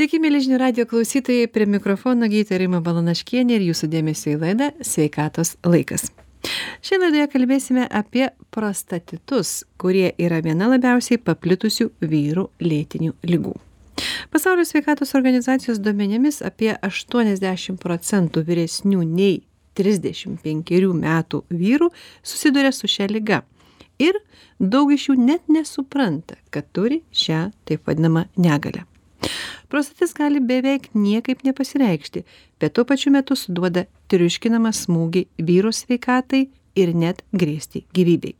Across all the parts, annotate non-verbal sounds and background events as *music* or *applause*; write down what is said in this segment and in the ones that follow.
Sveiki, mėlyžinių radio klausytojai, prie mikrofono gydytoja Rima Balanaškienė ir jūsų dėmesio į laidą Sveikatos laikas. Šiandien laidoje kalbėsime apie prostatitus, kurie yra viena labiausiai paplitusių vyrų lėtinių lygų. Pasaulio sveikatos organizacijos duomenimis apie 80 procentų vyresnių nei 35 metų vyrų susiduria su šia lyga. Ir daug iš jų net nesupranta, kad turi šią taip vadinamą negalę prostatis gali beveik niekaip nepasireikšti bet tuo pačiu metu suduoda triuškinamą smūgį vyro sveikatai ir net grėsti gyvybei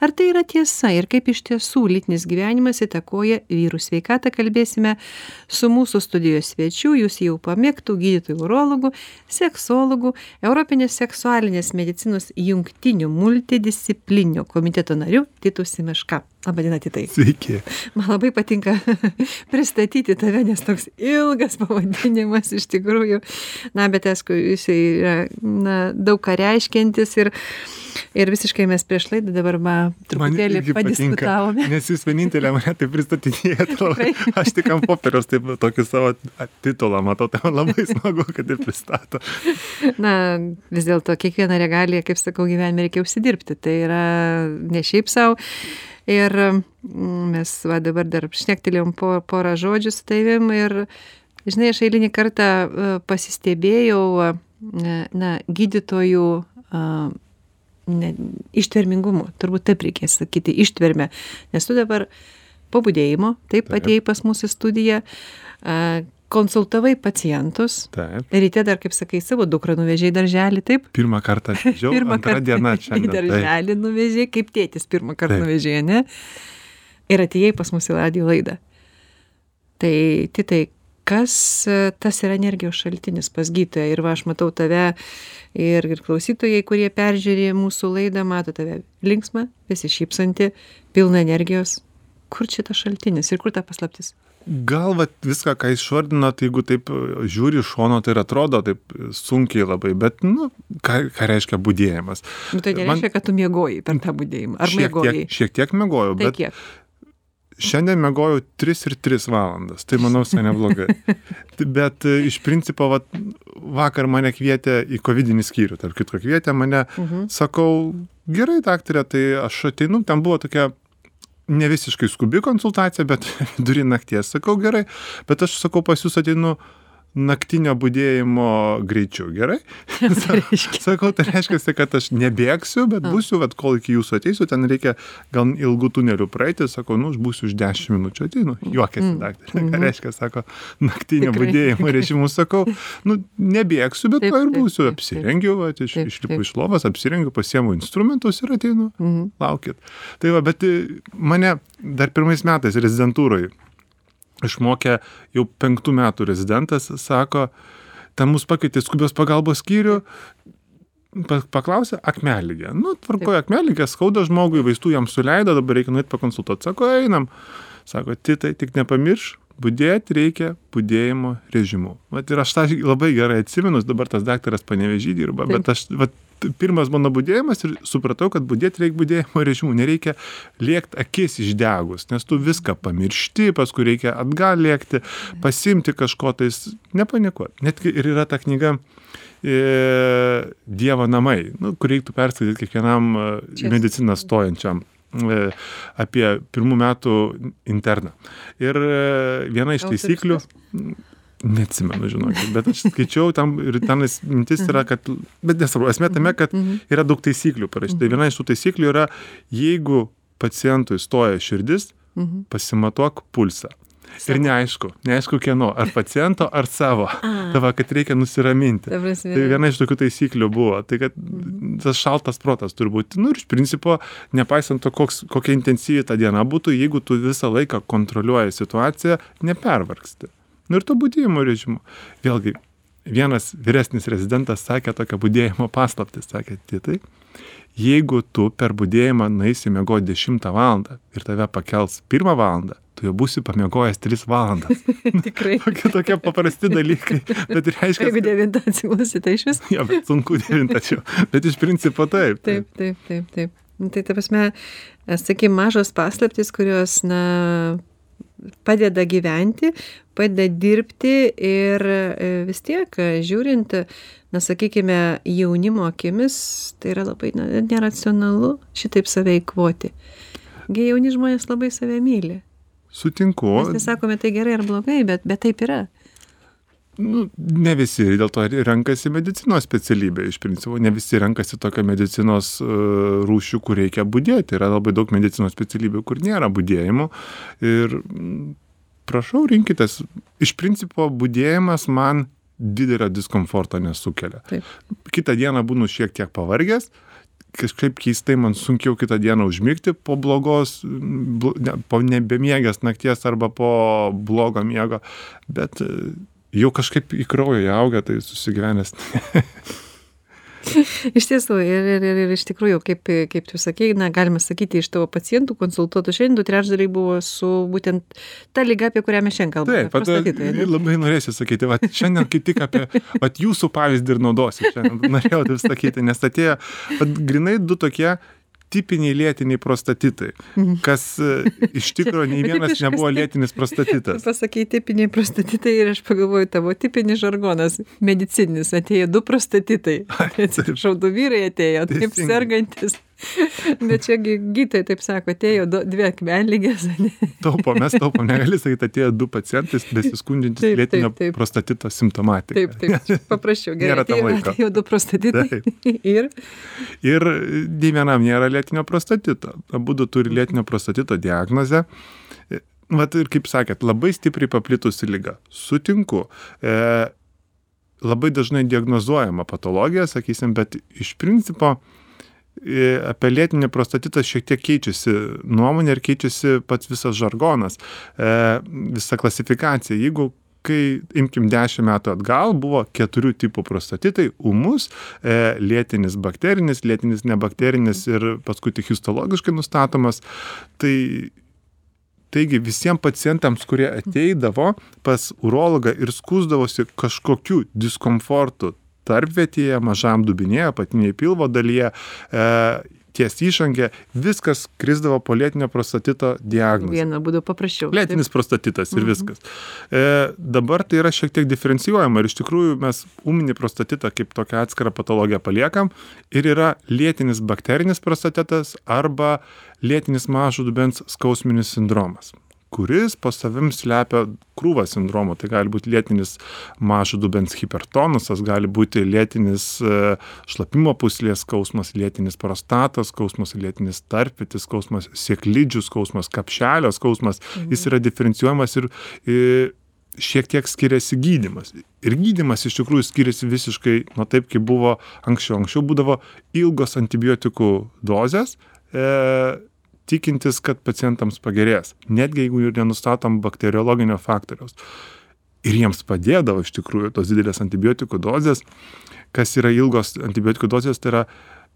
ar tai yra tiesa ir kaip iš tiesų lytinis gyvenimas įtakoja vyrų sveikatą? Kalbėsime su mūsų studijos svečiu jūs jau pamėgtu gydytoju urologu seksologu europinės seksualinės medicinos jungtinių multidisciplininio komiteto nariu titu simeška. Laba diena titai. Sveiki. Man labai patinka *laughs* pristatyti tave nes toks ilgas pavadinimas iš tikrųjų. Na bet aišku jisai yra na daug ką reiškiantis ir ir visiškai mes prieš laidą dabar va truputėlį padiskutavome. Nes jūs vienintelė mane taip pristatinėjate, *laughs* aš tik ant popieriaus taip tokį savo titulą matau, tai man labai smagu, kad ir pristato. Na, vis dėlto kiekvieną regaliją, kaip sakau, gyvenime reikia užsidirbti, tai yra ne šiaip savo. Ir mm, mes va, dabar dar šnektelėjom po, porą žodžių su tavim ir, žinai, aš eilinį kartą e, pasistebėjau, e, na, gydytojų ne, ištvermingumu, turbūt taip reikės sakyti, ištvermę, nes tu dabar po būdėjimo, taip, taip. atėjai pas mūsų studiją, konsultavai pacientus. Taip. Ryte dar, kaip sakai, savo dukrą nuvežiai darželį, taip? Pirmą kartą atvežiau. *laughs* pirmą kartą diena čia. Į darželį taip. nuvežiai, kaip tėtis pirmą kartą nuvežiai, ne? Ir atėjai pas mūsų radijo laidą. Tai, titai, kas tas yra energijos šaltinis pas gydytoją? Ir va, aš matau tave ir, ir klausytojai, kurie peržiūrė mūsų laidą, mato tave linksmą, besišypsanti, pilna energijos. Kur čia tas šaltinis ir kur ta paslaptis? Gal vat, viską, ką išvardino, tai jeigu taip žiūri iš šono, tai ir atrodo taip sunkiai labai, bet, nu, ką, ką reiškia būdėjimas. Bet tai nereiškia, Man, kad tu mėgoji per tą būdėjimą. Ar šiek mėgoji? Tiek, šiek tiek mėgojau, tai bet kiek? Šiandien miegojau 3 ir 3 valandas, tai manau, visai neblogai. *laughs* Bet e, iš principo, vat, vakar mane kvietė į COVID skyrių, tarp kitko kvietė mane, mhm. sakau, gerai, daktarė, tai aš ateinu, ten buvo tokia ne visiškai skubi konsultacija, bet *laughs* durį nakties, sakau, gerai, bet aš sakau, pas jūs ateinu naktinio budėjimo greičiu, gerai? *laughs* Tai Sakau, tai reiškia, kad aš nebėgsiu, bet būsiu, bet kol iki jūsų ateisiu, ten reikia gal ilgų tunelių praeiti, sakau, nu, aš būsiu už 10 minučių ateinu, juokėsi mm. daktarė, ką mhm. reiškia, sako, naktinio Tikrai. budėjimo režimu, sakau, nu, nebėgsiu, bet to ir būsiu, taip, apsirengiu, va, iš, išlipu iš lovas, apsirengiu, pasiemu instrumentus ir ateinu, mm. laukit. Tai va, bet e, mane dar pirmais metais rezidentūroje išmokė jau penktų metų rezidentas, sako, ten mus pakeitė skubios pagalbos skyrių, paklausė akmeligė. Nu, tvarkoja akmeligė, skauda žmogui, vaistų jam suleido, dabar reikia nuėti pakonsultuoti. Sako, einam. Sako, titai, tik nepamirš, budėti reikia budėjimo režimu. Vat ir aš tą labai gerai atsimenu, dabar tas daktaras panevežį dirba, bet aš, vat, pirmas mano budėjimas ir supratau, kad budėti reikia budėjimo režimu, nereikia lėkti akis išdegus, nes tu viską pamiršti, paskui reikia atgal lėkti, pasimti kažko tais, nepanikuoti. Net ir yra ta knyga e, Dievo namai, nu, kur reiktų perskaityti kiekvienam e, mediciną stojančiam apie pirmų metų interną. Ir e, viena iš taisyklių, Neatsimenu, žinokit, bet aš skaičiau tam ir tenais mintis yra, kad, bet nesvarbu, esmė tame, kad mhm. yra daug taisyklių parašyta. Viena iš tų taisyklių yra, jeigu pacientui stoja širdis, mhm. pasimatuok pulsą. Savo. Ir neaišku, neaišku kieno, ar paciento, ar savo. Tava, kad reikia nusiraminti. Tai viena iš tokių taisyklių buvo. Tai kad mhm. tas šaltas protas turi būti. Nu ir iš principo, nepaisant to, koks, kokia intensyvi ta diena būtų, jeigu tu visą laiką kontroliuoji situaciją, nepervargsti nu ir to budėjimo režimu vėlgi vienas vyresnis rezidentas sakė tokią budėjimo paslaptį sakė titai jeigu tu per budėjimą nueisi miegot dešimtą valandą ir tave pakels pirmą valandą tu jau būsi pamiegojęs tris valandas. *laughs* Tikrai. tokie, tokie paprasti dalykai. Bet reiškia. Jeigu devintą atsiklausi, tai iš vis. jo, bet sunku devintą čia. Bet iš principo taip. Taip, taip, taip. taip. Nu, tai ta prasme, sakykime, mažos paslaptys, kurios, na, padeda gyventi, padeda dirbti ir e, vis tiek, e, žiūrint, na, sakykime, jaunimo akimis, tai yra labai na, neracionalu šitaip save įkvoti. Gie jauni žmonės labai save myli. Sutinku. Mes nesakome tai gerai ar blogai, bet, bet taip yra. Nu, ne visi ir dėl to renkasi medicinos specialybę iš principo, ne visi renkasi tokią medicinos uh, rūšių, kur reikia būdėti. Yra labai daug medicinos specialybių, kur nėra būdėjimo. Ir prašau, rinkitės. Iš principo būdėjimas man didelio diskomforto nesukelia. Taip. Kitą dieną būnu šiek tiek pavargęs, kažkaip keistai man sunkiau kitą dieną užmigti po blogos, blo, ne, po nebemiegęs nakties arba po blogo miego, bet uh, jau kažkaip į kraują įaugę, tai susigyvenęs. *laughs* *laughs* iš tiesų, ir, ir, ir, ir iš tikrųjų, kaip, kaip tu sakei, na, galima sakyti, iš tavo pacientų konsultuotų šiandien du trečdaliai buvo su būtent ta lyga, apie kurią mes šiandien kalbame. Taip, pat, labai norėsiu sakyti, va, šiandien kaip tik apie va, jūsų pavyzdį ir naudosiu. Šiandien norėjau taip sakyti, nes atėjo, va, grinai du tokie tipiniai lėtiniai prostatitai, Mhm. kas e, iš tikrųjų nei *laughs* vienas nebuvo tip- lėtinis prostatitas. Pasakei tipiniai prostatitai ir aš pagalvoju, tavo tipinis žargonas medicininis atėjo du prostatitai. Atsiprašau, du vyrai atėjo, taip sergantis. *laughs* Bet čia gytai taip sako, atėjo du, dvi akmenlygės. Taupom, mes taupom, negali sakyti, atėjo du pacientai besiskundžiantys Taip, taip, lėtinio taip. prostatito simptomatiką. Taip, taip, čia paprasčiau. Gerai, atėjo, atėjo du prostatitai. *laughs* Ir Ir nei vienam nėra lėtinio prostatito. Abu turi lėtinio prostatito diagnozę. Vat ir kaip sakėt, labai stipriai paplitusi lyga. Sutinku. E, labai dažnai diagnozuojama patologija, sakysim, bet iš principo e, apie lėtinį prostatitą šiek tiek keičiasi nuomonė ir keičiasi pats visas žargonas, e, visa klasifikacija. Jeigu kai imkim 10 metų atgal, buvo keturių tipų prostatitai - umus, e, lėtinis bakterinis, lėtinis nebakterinis ir paskui tik histologiškai nustatomas. Tai Taigi visiems pacientams, kurie ateidavo pas urologą ir skūsdavosi kažkokiu diskomfortu tarpvietėje, mažam dubinėje, apatinėje pilvo dalyje, e, ties išangė, viskas krisdavo po lėtinio prostatito diagnozę. vieną būdų paprasčiau. Lėtinis prostatitas ir Mhm. viskas. E, dabar tai yra šiek tiek diferencijuojama ir iš tikrųjų mes ūminį prostatitą kaip tokią atskirą patologiją paliekam ir yra lėtinis bakterinis prostatitas arba lėtinis mažo dubens skausminis sindromas kuris po savim slepia krūvą sindromų. Tai gali būti lėtinis mažo dubens hipertonusas, gali būti lėtinis e, šlapimo puslės skausmas, lėtinis prostatos skausmas, lėtinis tarpvitis skausmas, sėklidžių skausmas, kapšelio skausmas. Jis yra diferencijuojamas ir, ir šiek tiek skiriasi gydimas. Ir gydimas iš tikrųjų skiriasi visiškai nuo taip, kaip buvo anksčiau. Anksčiau būdavo ilgos antibiotikų dozės. E, tikintis, kad pacientams pagerės, netgi jeigu ir nenustatom bakteriologinio faktoriaus. Ir jiems padėdavo iš tikrųjų tos didelės antibiotikų dozės. Kas yra ilgos antibiotikų dozės, tai yra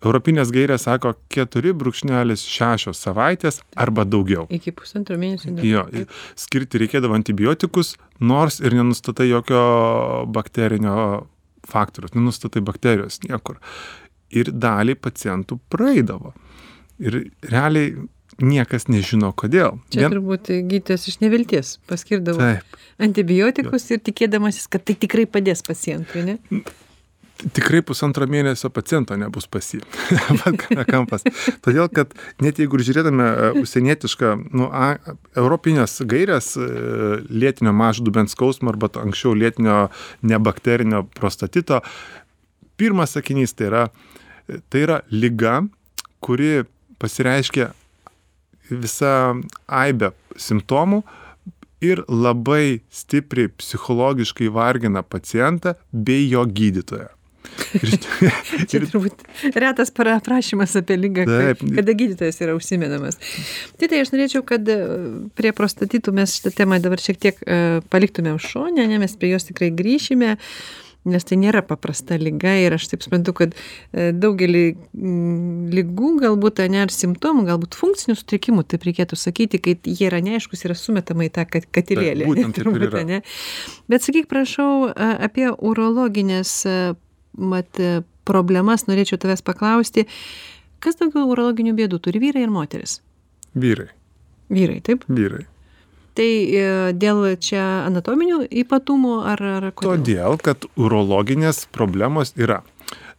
Europinės gairės sako 4,6 savaitės arba daugiau. Iki pusantro mėnesio. Jo, ir skirti reikėdavo antibiotikus, nors ir nenustatai jokio bakterinio faktoriaus, nenustatai bakterijos niekur. Ir daliai pacientų praeidavo. Ir realiai niekas nežino kodėl. Čia turbūt gydytojas iš nevilties paskirdavo Taip. antibiotikus ir tikėdamasis, kad tai tikrai padės pacientui, ne? tikrai pusantro mėnesio paciento nebus pas jį. *laughs* Vat kame kampas. Todėl, kad net jeigu ir žiūrėtume e, užsienietišką, nu, a, europinės gairės e, lėtinio mažo dubens skausmo arba anksčiau lėtinio nebakterinio prostatito, pirmas sakinys tai yra, tai yra lyga, kuri pasireiškia visa aibė simptomų ir labai stipriai psichologiškai vargina pacientą bei jo gydytoją. Ir, *laughs* Čia turbūt retas para- aprašymas apie lygą, Taip. kada gydytojas yra užsimenamas. Tai tai aš norėčiau, kad e, prie prostatitų mes šitą temą dabar šiek tiek e, paliktumėm šonę, ne, mes prie jos tikrai grįšime, nes tai nėra paprasta lyga ir aš taip suprantu, kad e, daugelį lygų galbūt, ne, ar simptomų, galbūt funkcinių sutrikimų, taip reikėtų sakyti, kai jie yra neaiškus, yra sumetama į tą kat- katilėlį. Turbūt, ane. Bet sakyk, prašau, apie urologinės a, mat, a, problemas norėčiau tavęs paklausti. Kas daugiau urologinių bėdų turi vyrai ir moteris? vyrai, Vyrai, taip? vyrai. Tai e, dėl čia anatominių ypatumų ar, ar kodėl? Todėl, kad urologinės problemos yra.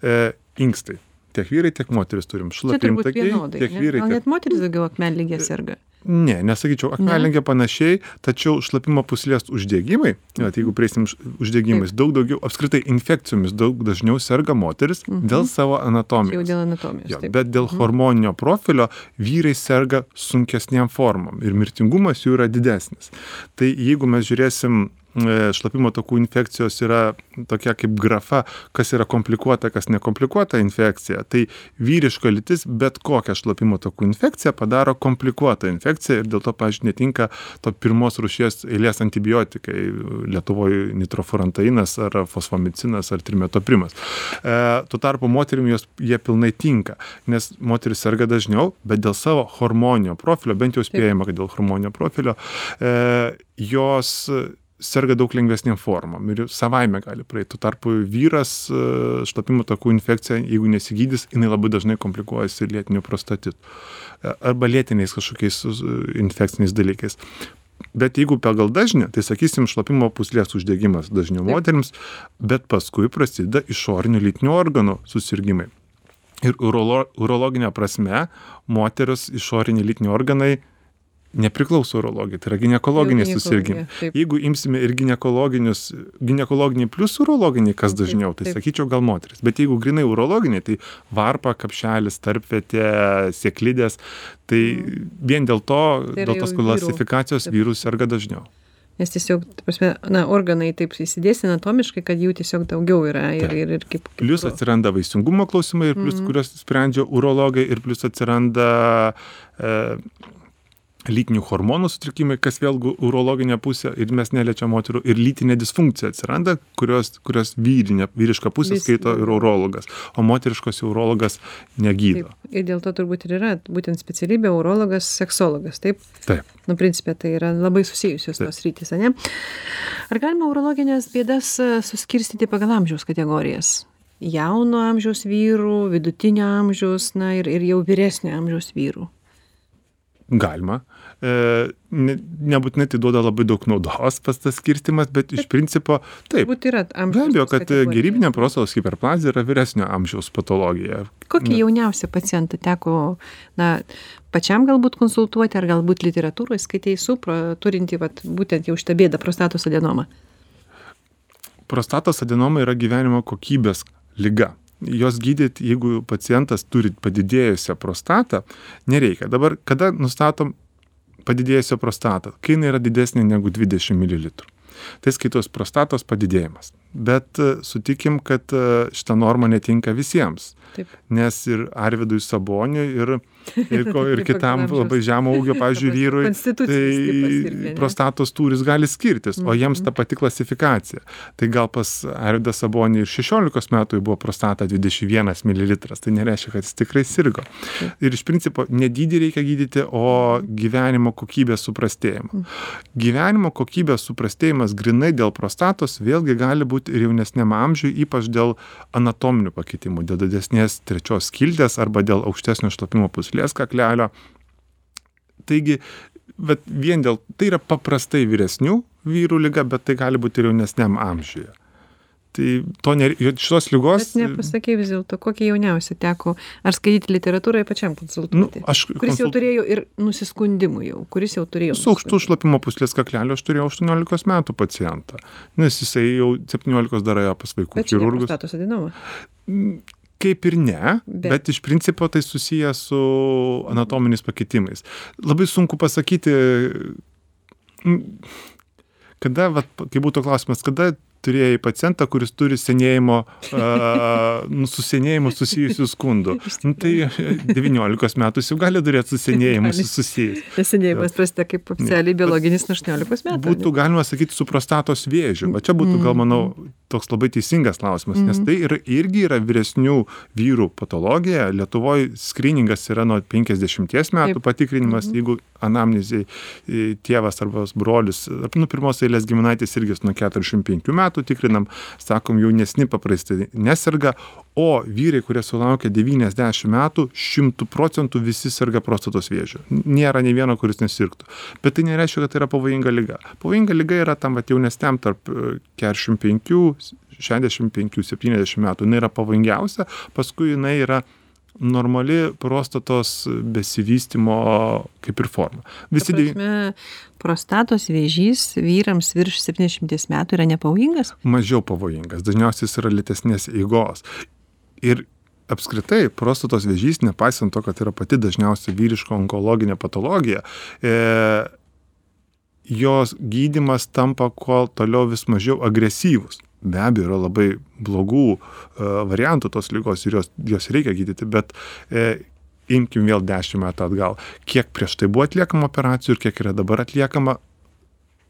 E, inkstai. Tiek vyrai, tiek moteris turim šlapimtakiai, tiek ne? vyrai, Gal net moteris daugiau akmenlygė serga. Ne, nesakyčiau, akmelengė panašiai, tačiau šlapimo puslės uždegimai, vat, jeigu prieisim uždegimais, daug daugiau, apskritai infekcijomis daug dažniau serga moteris dėl savo Čia jau anatomijos. dėl anatomijos. Jo, taip. bet dėl hormoninio profilio vyrai serga sunkesniem formom ir mirtingumas jų yra didesnis. Tai jeigu mes žiūrėsim šlapimo takų infekcijos yra tokia kaip grafa, kas yra komplikuota, kas nekomplikuota infekcija. Tai vyriška lytis bet kokią šlapimo takų infekciją padaro komplikuotą infekciją ir dėl to, pažiūrėjau, netinka to pirmos rušies eilės antibiotikai, Lietuvoje nitrofurantainas ar fosfomicinas ar trimetoprimas. E, tuo tarpu moterim jos, jie pilnai tinka, nes moteris serga dažniau, bet dėl savo hormoninio profilio, bent jau spėjama, kad dėl hormoninio profilio, e, jos serga daug lengvesnėm formom ir savaime gali praeiti. Tuo tarpu vyras e, šlapimo takų infekcija, jeigu nesigydys, jinai labai dažnai komplikuojasi lėtiniu prostatitu E, arba lėtiniais kažkokiais e, infekciniais dalykais. Bet jeigu pagal dažnį, tai sakysim šlapimo puslės uždegimas dažniau moteriams, bet paskui prasideda išorinių lytinių organų susirgymai. Ir urolo, urologinė prasme, moteris išoriniai lytiniai organai nepriklauso urologijai, tai yra ginekologiniai taip. Jeigu imsime ir ginekologinius, ginekologiniai plus urologiniai, kas dažniau, tai sakyčiau gal moteris. Bet jeigu grinai urologiniai, tai varpa, kapšelis, tarpvietė, sėklidės, tai vien dėl to, Tai dėl tos klasifikacijos vyrų serga dažniau. Nes tiesiog, ta prasme, na, organai taip įsidėsi anatomiškai, kad jų tiesiog daugiau yra ir, ir, ir kaip... Plius atsiranda vaisingumo klausimai, ir plius, Mhm. kuriuos sprendžia urologai, ir plius atsiranda e, lytinių hormonų sutrikimai, kas vėlgi urologinė pusė, ir mes neliečiam moterų, ir lytinė disfunkcija atsiranda, kurios, kurios vyrinė, vyriška pusė Vis- skaito ir urologas, o moteriškos jau urologas negydo. Taip. Ir dėl to turbūt ir yra būtent specialybė urologas, seksologas, taip? Taip. Nu, principė, tai yra labai susijusios tos rytis, ne? Ar galima urologinės bėdas e, suskirstyti pagal amžiaus kategorijas? Jauno amžiaus vyrų, vidutinio amžiaus, na ir, ir jau vyresnio amžiaus vyrų. Galima. E, ne, nebūtinai tai duoda labai daug naudos pas tas skirstimas, bet iš principo taip. Turbūt yra Be amžiaus. abejo, kad gerybinė prostatos hiperplazija yra vyresnio amžiaus patologija. Kokį jauniausią pacientą teko, na, pačiam galbūt konsultuoti, ar galbūt literatūroje skaitėjai su, turinti, vat, būtent jau šitą bėdą prostatos adenomą? Prostatos adenoma yra gyvenimo kokybės lyga. Jos gydyti, jeigu pacientas turi padidėjusią prostatą, nereikia. Dabar, kada nustatom padidėjusią prostatą, kai jinai yra didesnė negu 20 ml. Tai skaitos prostatos padidėjimas. Bet e, sutikim, kad e, šita norma netinka visiems. Taip. Nes ir Arvidui Saboniui, ir, ir, ir *laughs* kitam labai žemo ūgio, pavyzdžiui, vyrui, tai prostatos tūris gali skirtis, o jiems Mhm. ta pati klasifikacija. Tai gal pas Arvidą Sabonį ir 16 metų buvo prostata 21 ml, tai nereiškia, kad jis tikrai sirgo. Ir iš principo ne dydį reikia gydyti, o gyvenimo kokybės suprastėjimą. Gyvenimo kokybės suprastėjimas grinai dėl prostatos vėlgi gali būti ir jaunesniam amžiui, ypač dėl anatominių pakitimų, dėl didesnės trečios skildės arba dėl aukštesnio šlapimo puslės kaklelio. Taigi, bet vien dėl, tai yra paprastai vyresnių vyrų lyga, bet tai gali būti ir jaunesniam amžiuje. Tai to nereikia, šitos lygos. Bet nepasakė vis dėlto, kokį jauniausią teko, ar skaityti literatūroje pačiam Nu, konsultuoti. aš kuris jau konsult- turėjo ir nusiskundimų jau, kuris jau turėjo. Su aukštu šlapimo puslės kaklelio aš turėjau 18 metų pacientą, nes jisai jau 17 dar ėjo pas vaikų Bet chirurgus. prostatos adenoma. Kaip ir ne, Bet- bet, iš principo tai susiję su anatominiais pakitimais. Labai sunku pasakyti, m, kada, vat, kai būtų klausimas, kada turėjai pacientą, kuris turi senėjimo, uh, su senėjimu susijusių skundų. *laughs* Nu, tai 19 metų jau gali turėti su senėjimu susijęs. *laughs* Nesenėjimas prasideda kaip oficialiai biologinis nuo 18 metų. Būtų galima sakyti su prostatos vėžiu. Va čia būtų, gal manau, toks labai teisingas klausimas, nes tai ir, irgi yra vyresnių vyrų patologija. Lietuvoje skriningas yra nuo 50 metų Taip. patikrinimas, jeigu anamnezai e, tėvas arba brolis, nu, pirmos eilės giminaitis irgi nuo 45 metų tikrinam, sakom, jaunesni paprastai neserga, o vyrai, kurie sulaukia 90 metų, 100 procentų visi serga prostatos vėžiu. Nėra nei vieno, kuris nesirgtų. Bet tai nereiškia, kad tai yra pavojinga lyga. Pavojinga lyga yra tam vat, jaunesniam tarp e, 45, 65, 70 metų. Jis yra pavojingiausia, paskui jinai yra normali prostatos besivystimo kaip ir forma. Visi Ta prasme, prostatos vėžys vyrams virš 70 metų yra nepavojingas? mažiau pavojingas, dažniausiai jis yra lėtesnės eigos. Ir apskritai prostatos vėžys, nepaisant to, kad yra pati dažniausia vyriška onkologinė patologija, e, jos gydimas tampa kuo toliau vis mažiau agresyvus. Be abejo, yra labai blogų e, variantų tos lygos ir jos, jos reikia gydyti, bet e, imkim vėl 10 metų atgal. Kiek prieš tai buvo atliekama operacijų ir kiek yra dabar atliekama,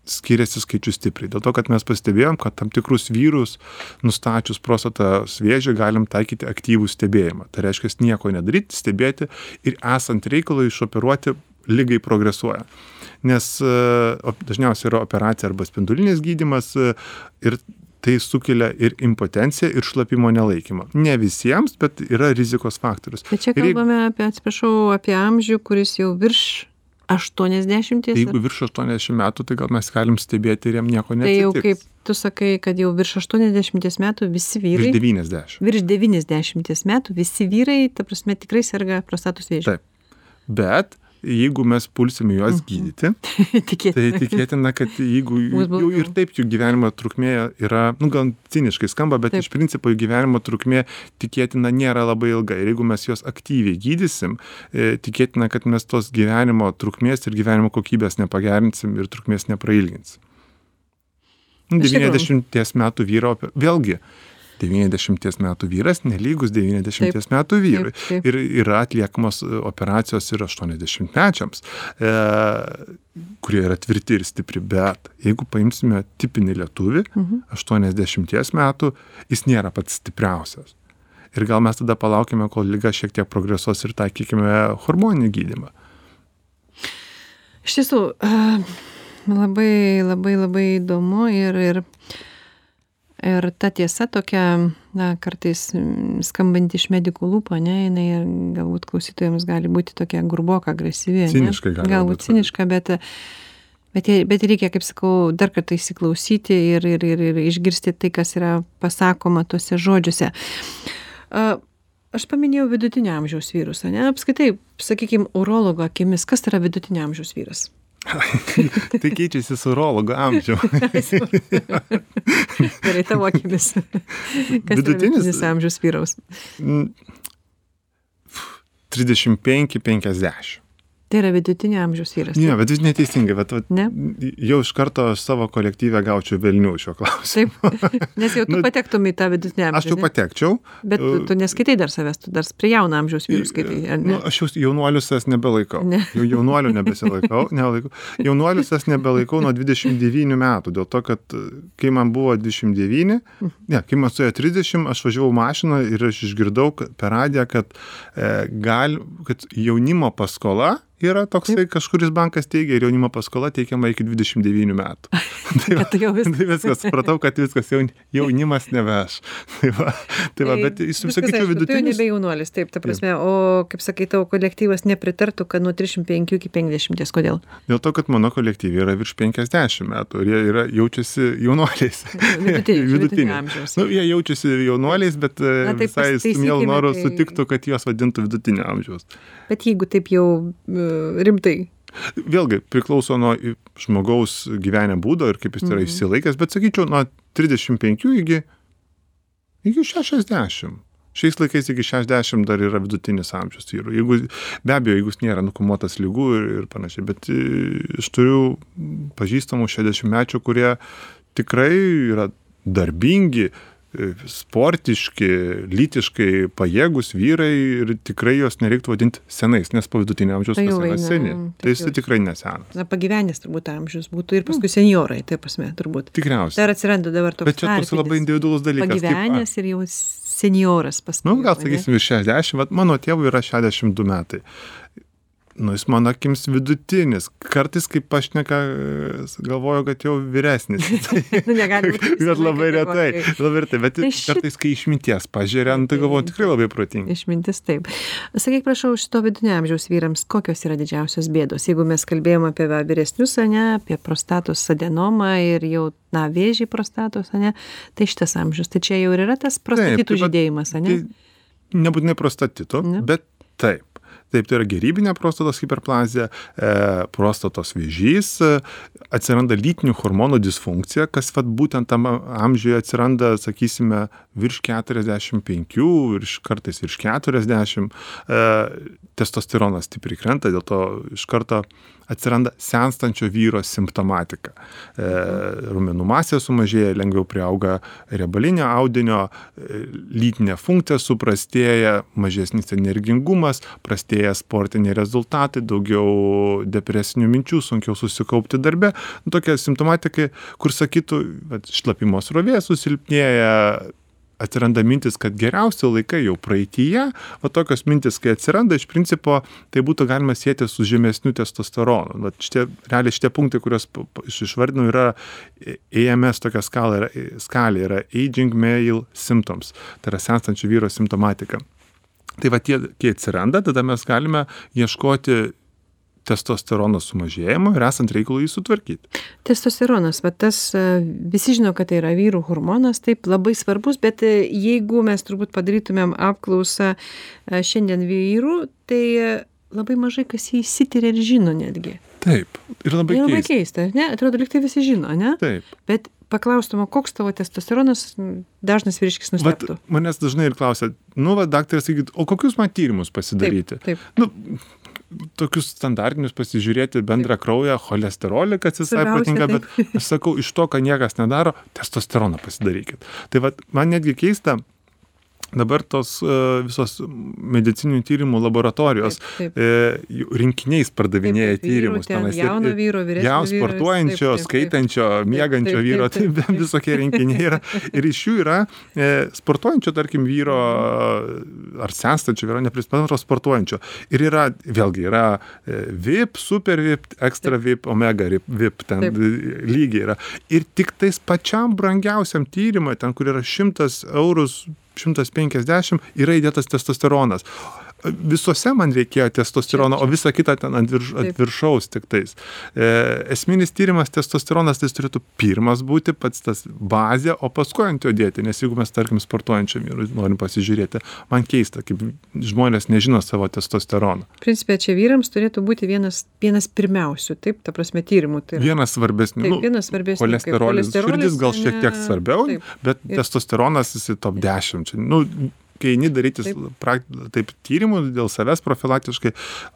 skiriasi skaičius stipriai. Dėl to, kad mes pastebėjom, kad tam tikrus vyrus nustačius prostatos vėžį galim taikyti aktyvų stebėjimą. Tai reiškia nieko nedaryti, stebėti ir esant reikalui išoperuoti lygai progresuoja. Nes e, dažniausiai yra operacija arba spindulinis gydimas e, ir tai sukelia ir impotenciją, ir šlapimo nelaikymą. Ne visiems, bet yra rizikos faktorius. Bet čia Ir kalbame apie, atsiprašau, apie amžių, kuris jau virš 80. Tai Jeigu virš 80 metų, tai gal mes galim stebėti ir jam nieko Tai jau neatsitiks. kaip tu sakai, kad jau virš 80 metų visi vyrai, Virš 90. virš 90 metų visi vyrai, ta prasme, tikrai serga prostatos vėžiu. Taip. Bet jeigu mes pulsime juos gydyti, *laughs* Tikėtina. tai tikėtina, kad jeigu *laughs* jau ir taip jų gyvenimo trukmė yra, nu gal ciniškai skamba, bet Taip. iš principo jų gyvenimo trukmė tikėtina nėra labai ilga. Ir jeigu mes juos aktyviai gydysim, e, tikėtina, kad mes tos gyvenimo trukmės ir gyvenimo kokybės nepagerinsim ir trukmės neprailginsim. Iš tikrųjų. 90 metų vyro, vėlgi, 90 metų vyras nelygus 90 Taip. metų vyrui. Taip, taip. Ir yra atliekamos e, operacijos ir 80-mečiams, e, kurie yra tvirti ir stipri. Bet jeigu paimsime tipinį lietuvį, Mhm. 80 metų, jis nėra pats stipriausias. Ir gal mes tada palaukime, kol lyga šiek tiek progresuos ir taikykime hormoninį gydimą. Iš tiesų, a, labai, labai, labai įdomu ir, ir, ir ta tiesa tokia, na, kartais mm, skambanti iš medikų lūpų, ne, jinai galbūt klausytojams gali būti tokia gruboka, agresyvi. ane? Galbūt būt. ciniška, bet, bet, jei- bet reikia, kaip sakau, dar kartą įsiklausyti ir, ir, ir, ir išgirsti tai, kas yra pasakoma tuose žodžiuose. A, Aš paminėjau vidutinio amžiaus vyrus, ne? Apskaitai, sakykime, urologo akimis, kas yra vidutinio amžiaus vyras? *laughs* tai keičiasi su urologo amžiu. *laughs* Gerai, tavo akimis. Kas Vidutinis- amžius vyraus? 35-50. Tai yra vidutinio amžiaus vyras. Ne, bet jūs neteisingai, bet vat, Ne? jau iš karto savo kolektyvę gaučiau velnių šio klausimu. Taip, *laughs* nes jau tu Nu, patektum į tą vidutinį amžių. Aš jau patekčiau. Bet tu, tu neskaitai dar savęs, tu dar prie jauno amžiaus vyrų skaitai, ar ne? Nu, aš jau jaunuolius es nebelaikau. Ne. Jau jaunuolių nebesilaikau. *laughs* Nelaikau. Jaunuolius es nebelaikau nuo 29 metų, dėl to, kad e, kai man buvo 29, ne, kai man suėjo 30, aš važiavau mašiną ir aš išgirdau per radiją, kad, e, gal, kad jaunimo paskola yra toksai, kažkuris bankas teigia ir jaunimo paskola teikiama iki 29 metų. *laughs* tai, va, tu jau vis- tai viskas, supratau, kad viskas jaun, jaunimas neveš. Tai va, tai va bet jis viskas sakyčiau vidutinis. nebe jaunuolis, taip, ta prasme, o, kaip sakai, tavo kolektyvas nepritartų, kad nuo 35 iki 50, kodėl? Dėl to, kad mano kolektyvai yra virš 50 metų ir jie yra, jaučiasi jaunuoliais. *laughs* Vidutiniai- vidutinio *laughs* amžiaus. Nu, jie jaučiasi jaunuoliais, bet e, Na, tai visai su mielu noru tai- sutiktų, kad juos vadintų vidutinio amžiaus. Bet jeigu taip jau e, rimtai, Vėlgi, priklauso nuo žmogaus gyvenimo būdo ir kaip jis yra Mhm. išsilaikęs, bet sakyčiau, nuo 35 iki, iki 60. Šiais laikais iki 60 dar yra vidutinis amžius vyrų. Jeigu, be abejo, jeigu jis nėra nukumuotas lygų ir, ir panašiai, bet e, aš turiu pažįstamų 60 mečių, kurie tikrai yra darbingi, e, sportiški, lytiškai pajėgus vyrai ir tikrai jos nereiktų vadinti senais, nes po vidutinio amžiaus Tai jau seni. mm, Tai jis tikrai nesenas. Na, pagyvenęs turbūt amžius būtų ir paskui senjorai, taip pasme, turbūt. Tikriausiai. Dar atsiranda dabar toks Bet čia toks labai individualus dalykas. kaip- Pagyvenęs ir jau senjoras paskui. Nu, gal sakysim, virš 60, bet mano tėvui yra 62 metai. Nu, jis mano akims vidutinis. Kartais, kaip pašneka, galvoju, kad jau vyresnis. *laughs* Nu, negali būti bet labai retai. taip, Labai retai. Bet Tai šit- kartais, kai išminties pažiūrė, nu, tai galvoju, tikrai labai protingi. Išmintis taip. Sakyk, prašau, šito vidutinio amžiaus vyrams, kokios yra didžiausios bėdos? Jeigu mes kalbėjome apie vyresnius, ne, apie prostatos adenomą ir jau, na, vėžį prostatos, ne, tai šitas amžius, tai čia jau ir yra tas prostatitų tai vat- žydėjimas, ne? Tai nebūtinai prostatito, Ne. bet taip. Taip, tai yra gerybinė prostatos hiperplazija, e, prostatos vėžys, e, atsiranda lytinių hormonų disfunkcija, kas vat, būtent tam amžiuje atsiranda, sakysime, virš 45, virš, kartais virš 40, e, testosteronas stipriai krenta, dėl to iš karto atsiranda senstančio vyro simptomatika. E, rumenų masė sumažėja, lengviau priauga riebalinio audinio, e, lytinė funkcija suprastėja, mažesnis energingumas, prastėja sportiniai rezultatai, daugiau depresinių minčių, sunkiau susikaupti darbe. Nu, tokia simptomatika, kur sakytų, šlapimo srovė susilpnėja, atsiranda mintis, kad geriausi laikai jau praeitįje, o tokios mintis, kai atsiranda, iš principo, tai būtų galima sėti su žemesniu testosteronu. Vat šitie, realiai šitie punktai, kuriuos išvardinau, yra AMS tokia skala, yra, skalė, yra Aging Male Symptoms, tai yra senstančio vyro simptomatika. Tai va tie, kai atsiranda, tada mes galime ieškoti testosterono sumažėjimo ir esant reikalui jį sutvarkyti. Testosteronas, va tas, e, visi žino, kad tai yra vyrų hormonas, taip labai svarbus, bet e, jeigu mes turbūt padarytumėm apklausą e, šiandien vyrų, tai labai mažai kas jį įsityria ir žino netgi. Taip. Ir labai Tai labai keista. keista, ne? Atrodo, liktai visi žino, ne? Taip. Bet paklaustumo, koks tavo testosteronas, dažnas vyriškis Vat, nustebtų. manęs dažnai ir klausia, nu, va, daktaras sakyt, o kokius man tyrimus pasidaryti? Taip, taip. Nu, tokius standartinius pasižiūrėti bendrą kraują, cholesterolį, kad jis visai patinka, bet aš sakau, iš to, ką niekas nedaro, testosteroną pasidarykit. Tai va, man netgi keista, dabar tos e, visos medicininių tyrimų laboratorijos Taip, taip. e, rinkiniais pardavinėja Taip, taip, vyrų tyrimus. ten, tenais ir- jauno vyro, vyresnio Jau sportuojančio, taip, taip, taip. skaitančio, miegančio taip, vyro, taip, tai taip. visokie rinkiniai yra. Ir iš jų yra e, sportuojančio, tarkim, vyro ar senstančio vyro, neprispėtantro sportuojančio. Ir yra, vėlgi, yra e, VIP, super VIP, extra VIP, omega VIP, ten Taip. lygiai yra. Ir tik tais pačiam brangiausiam tyrimui, ten, kur yra 100 eurus 150 yra įdėtas testosteronas. Visose man reikėjo testosterono, o visa kita ten ant, virš, ant viršaus tik tais. E, esminis tyrimas testosteronas, tai turėtų pirmas būti pats tas bazė, o paskui ant jo dėti, nes jeigu mes, tarkim, sportuojančiam vyrui norim pasižiūrėti, man keista, kaip žmonės nežino savo testosterono. Principė, čia vyrams turėtų būti vienas, vienas pirmiausių, taip, ta prasme, tyrimų. Tai yra. Vienas svarbesnių. Taip, vienas svarbesnių, kaip Cholesterolis. cholesterolis, Širdis gal šiek tiek svarbiau, taip. bet Ir- testosteronas jis top 10. Čia, nu, kai eini daryti Taip. prak- taip tyrimų dėl savęs profilaktiškai,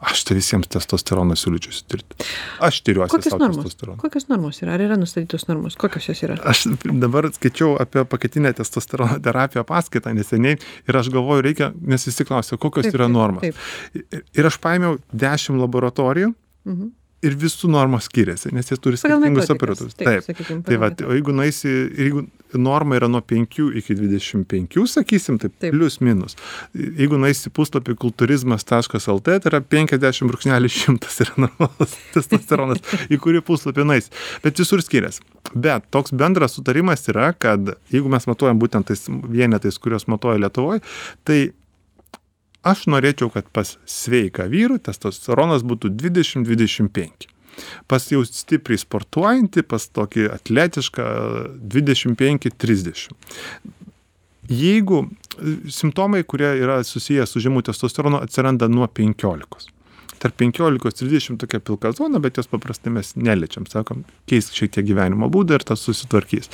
aš tai visiems testosteroną siūlyčiau sutirti. Aš tyriuosi Kokios normos? Kokios normos yra? Ar yra nustatytos normos? Kokios jos yra? Aš dabar skaičiau apie paketinę testosterono *laughs* terapiją paskaitą neseniai ir aš galvoju, reikia, nes visi klausia, kokios Taip, yra taip, normos. taip. Ir- Ir aš paėmiau 10 laboratorijų Mhm. Ir visų normos skiriasi, nes jie turi skirtingus operatorius. taip, sakykim, Tai va, o jeigu nueisi, jeigu norma yra nuo 5 iki 25, sakysim, taip, Taip. taip. plius minus. Jeigu nueisi puslapį kulturizmas.lt, tai yra 50 brūkšnelis 100 yra normalus *laughs* testosteronas, į kurį puslapį nueisi. Bet visur skiriasi. Bet toks bendras sutarimas yra, kad jeigu mes matuojam būtent tais vienetais, kuriuos matuoja Lietuvoje, tai aš norėčiau, kad pas sveiką vyrų testosteronas būtų 20-25. Pas jau stipriai sportuojantį, pas tokį atletišką 25-30. Jeigu e, simptomai, kurie yra susiję su žemų testosterono, atsiranda nuo 15. Tarp 15 ir 30 tokia pilka zona, bet jos paprastai mes neliečiam, sakom, keisk šiek tiek gyvenimo būdą ir tas susitvarkys.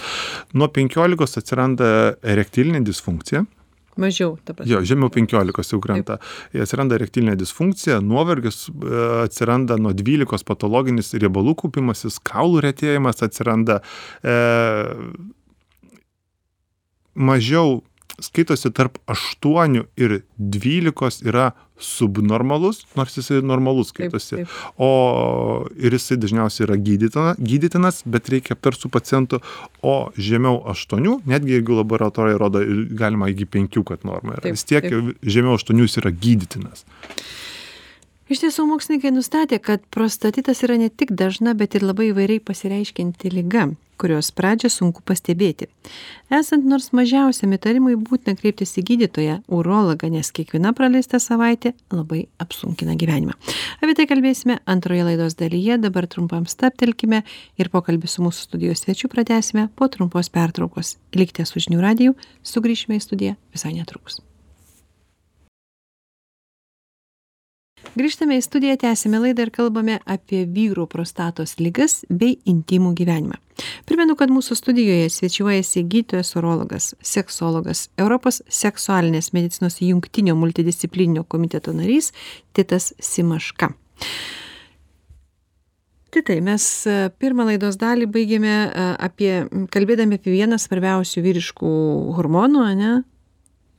Nuo 15 atsiranda erektilinė disfunkcija, Mažiau, ta prasme. Jo, žemiau 15 jau krenta. Atsiranda erektilinė disfunkcija, nuovargis e, atsiranda nuo 12 patologinis riebalų kaupimasis, kaulų retėjimas atsiranda. E, mažiau skaitosi tarp aštuonių ir dvylikos yra subnormalus nors jisai normalus skaitosi. o ir jisai dažniausiai yra gydytina gydytinas bet reikia aptart su pacientu o žemiau aštuonių netgi jeigu laboratorija rodo galima iki penkių kad norma yra. Vis tiek žemiau aštuonių jis yra gydytinas iš tiesų mokslininkai nustatė kad prostatitas yra ne tik dažna bet ir labai įvairiai pasireiškianti liga kurios pradžią sunku pastebėti. Esant nors mažiausiam įtarimui būtina kreiptis į gydytoją urologą nes kiekviena praleista savaitė labai apsunkina gyvenimą. Apie tai kalbėsime antroje laidos dalyje dabar trumpam stabtelkime ir pokalbį su mūsų studijos svečiu pratęsime po trumpos pertraukos. Likite su žinių radiju sugrįšime į studiją visai netrukus grįžtame į studiją tęsiame laidą ir kalbame apie vyrų prostatos ligas bei intymų gyvenimą. Primenu kad mūsų studijoje svečiuojasi gydytojas urologas seksologas europos seksualinės medicinos jungtinio multidisciplininio komiteto narys titas simaška. Titai mes e, pirmą laidos dalį baigėme e, apie kalbėdami apie vieną svarbiausių vyriškų hormonų ane?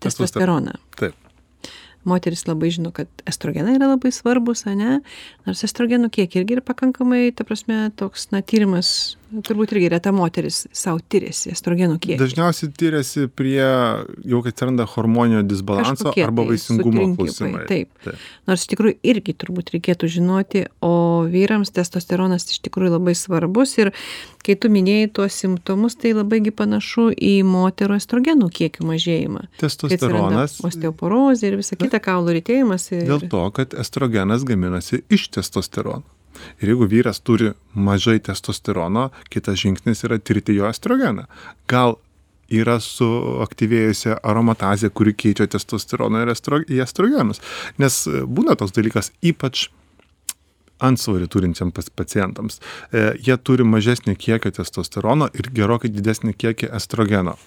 Testosteroną. Taip moterys labai žino kad estrogenai yra labai svarbūs ane? Nors estrogenų kiekiai irgi yra pakankamai ta prasme toks na tyrimas turbūt irgi reta moteris sau tiriasi estrogenų kiekį. Dažniausiai tiriasi prie jau kai atsiranda hormoninio disbalanso Kažkokie arba tai vaisingumo klausimai. taip. nors iš tikrųjų irgi turbūt reikėtų žinoti o vyrams testosteronas iš tikrųjų labai svarbus ir kai tu minėjai tuos simptomus tai labai gi panašu į moterų estrogenų kiekių mažėjimą. Testosteronas osteoporozė ir visa kita kaulų rytėjimas ir dėl to kad estrogenas gaminasi iš testosterono ir jeigu vyras turi mažai testosterono kitas žingsnis yra tirti jo estrogeną. Gal yra suaktyvėjusi aromatazė kuri keičia testosteroną ir estro į estrogenus. Nes e, būna toks dalykas ypač antsvorį turintiem pas pacientams. E, jie turi mažesnį kiekį testosterono ir gerokai didesnį kiekį estrogeno.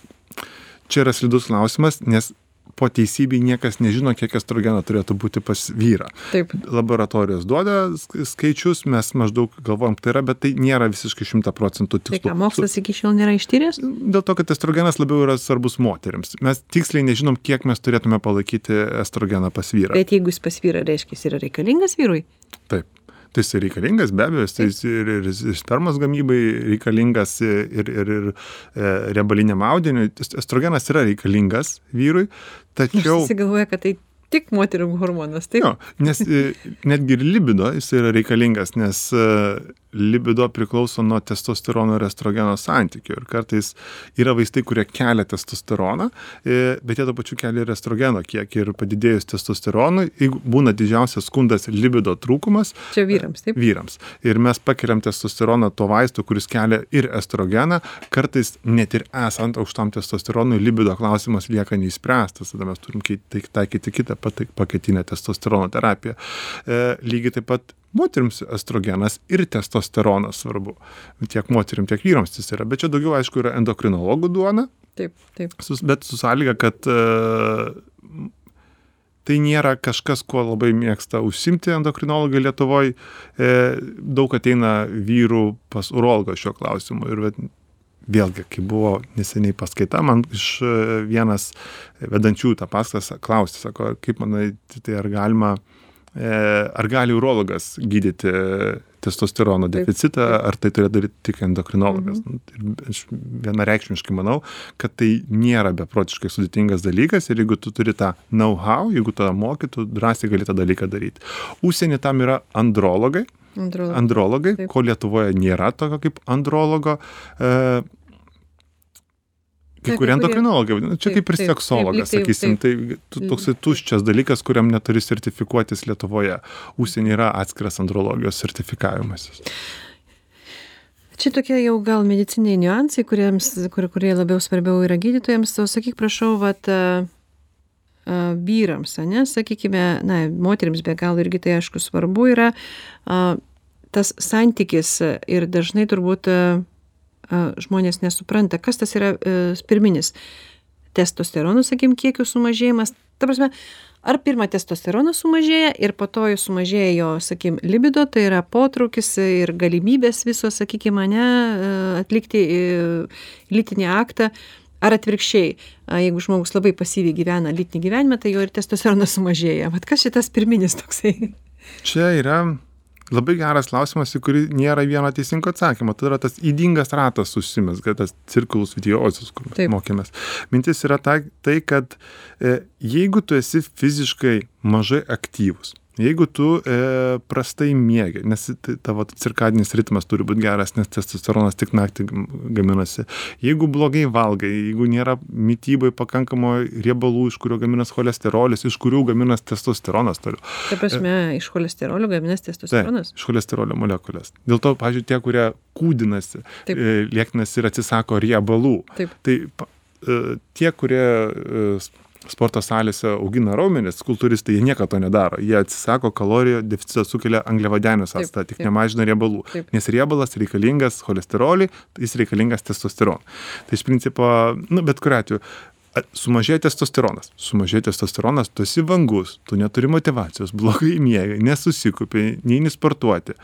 Čia yra slidus klausimas nes po teisybei niekas nežino kiek estrogeno turėtų būti pas vyrą. Taip. Laboratorijos duoda sk skaičius mes maždaug galvojam tai yra bet tai nėra visiškai šimtą procentų tai tikslu. ką mokslas iki šiol nėra ištyręs? Dėl to kad estrogenas labiau yra svarbus moterims. Mes tiksliai nežinom kiek mes turėtume palaikyti estrogeną pas vyrą. Bet jeigu jis pas vyrą reiškia jis yra reikalingas vyrui? Taip tai jisai reikalingas be abejo jis ir ir ir spermos gamybai reikalingas ir ir ir e riebaliniam audiniui. Estrogenas yra reikalingas vyrui tačiau visi galvoja kad tai tik moterų hormonas taip? Jo nes e, netgi ir libido jisai yra reikalingas nes e, libido priklauso nuo testosterono ir estrogeno santykio ir kartais yra vaistai kurie kelia testosteroną e, bet jie tuo pačiu kelia ir estrogeno kiekį. Ir padidėjus testosteronui jeigu būna didžiausias skundas libido trūkumas čia vyrams taip? vyrams. Ir mes pakeliam testosteroną tuo vaistu kuris kelia ir estrogeną. Kartais net ir esant aukštam testosteronui libido klausimas lieka neišspręstas. Tada mes turim tai taikyti kitą patai pakaitinę testosterono terapiją. E lygiai taip pat moterims estrogenas ir testosteronas svarbu. Tiek moterim tiek vyrams tas yra. Bet čia daugiau aišku yra endokrinologų duona. Taip taip. Sus bet su sąlyga kad e tai nėra kažkas kuo labai mėgsta užsiimti endokrinologai lietuvoj. E daug ateina vyrų pas urologą šiuo klausimu. Ir vėlgi kai buvo neseniai paskaita man iš vienas vedančiųjų tą paskaitą klausė sako kaip manai tai ar galima e ar gali urologas gydyti testosterono deficitą ar tai turėtų daryt tik endokrinologas? Nu ir aš vienareikšmiškai manau kad tai nėra beprotiškai sudėtingas dalykas ir jeigu tu turi tą know how jeigu tu moki tu drąsiai gali tą dalyką daryt užsieny tam yra andrologai. Andrologai. andrologai ko lietuvoje nėra tokio kaip andrologo e kai kurie endokrinologai vadina. Čia kaip ir seksologas sakysim. tai tu Mm. toksai tuščias dalykas kuriam neturi sertifikuotis lietuvoje. Užsieny yra atskiras andrologijos sertifikavimasis čia tokie jau gal medicininiai niuansai kuriems kur kurie labiau svarbiau yra gydytojams. O sakyk prašau vat a a vyrams ane? Sakykime na moterims be galo irgi tai aišku svarbu yra a tas santykis ir dažnai turbūt a žmonės nesupranta kas tas yra e pirminis testosterono sakykim kiekio sumažėjimas. Ta prasme ar pirma testosteronas sumažėja ir po to jau sumažėja jo sakykim libido tai yra potraukis ir galimybės visos sakykim ane e atlikti e lytinį aktą ar atvirkščiai jeigu žmogus labai pasyviai gyvena lytinį gyvenimą tai jo ir testosteronas *laughs* sumažėja. Vat kas čia tas pirminis toksai? Čia yra labai geras klausimas, į kurį nėra vieno teisingo atsakymo. Tai yra tas įdingas ratas susimesga, tas cirkulus vidiosis, kur mes mokėmės. Mintis yra ta, tai, kad e, jeigu tu esi fiziškai mažai aktyvus, jeigu tu e, prastai miegi, nes tai tavo cirkadinis ritmas turi būti geras, nes testosteronas tik naktį gam- gaminasi, jeigu blogai valgai, jeigu nėra mytybai pakankamo riebalų, iš kurio gaminas cholesterolis, iš kurių gaminas testosteronas toliau. ta prasme iš cholesterolio gaminas testosteronas iš cholesterolio molekulės. Dėl to, pažiūrėjau, tie, kurie kūdinasi, Taip. e, lieknasi ir atsisako riebalų, taip tai e, tie, kurie e, sporto salėse augina raumenis, kultūristai, jie niekada to nedaro. Jie atsisako kalorijų, deficitas sukelia angliavadenius Taip, actą, tik nemažina riebalų. Nes riebalas reikalingas cholesteroliui, jis reikalingas testosteronui. Tai iš principo, nu, bet kuriu atveju, sumažėja testosteronas. Sumažėja testosteronas, tu esi vangus, tu neturi motivacijos, blogai mėgai, nesusikupiai, neini sportuoti.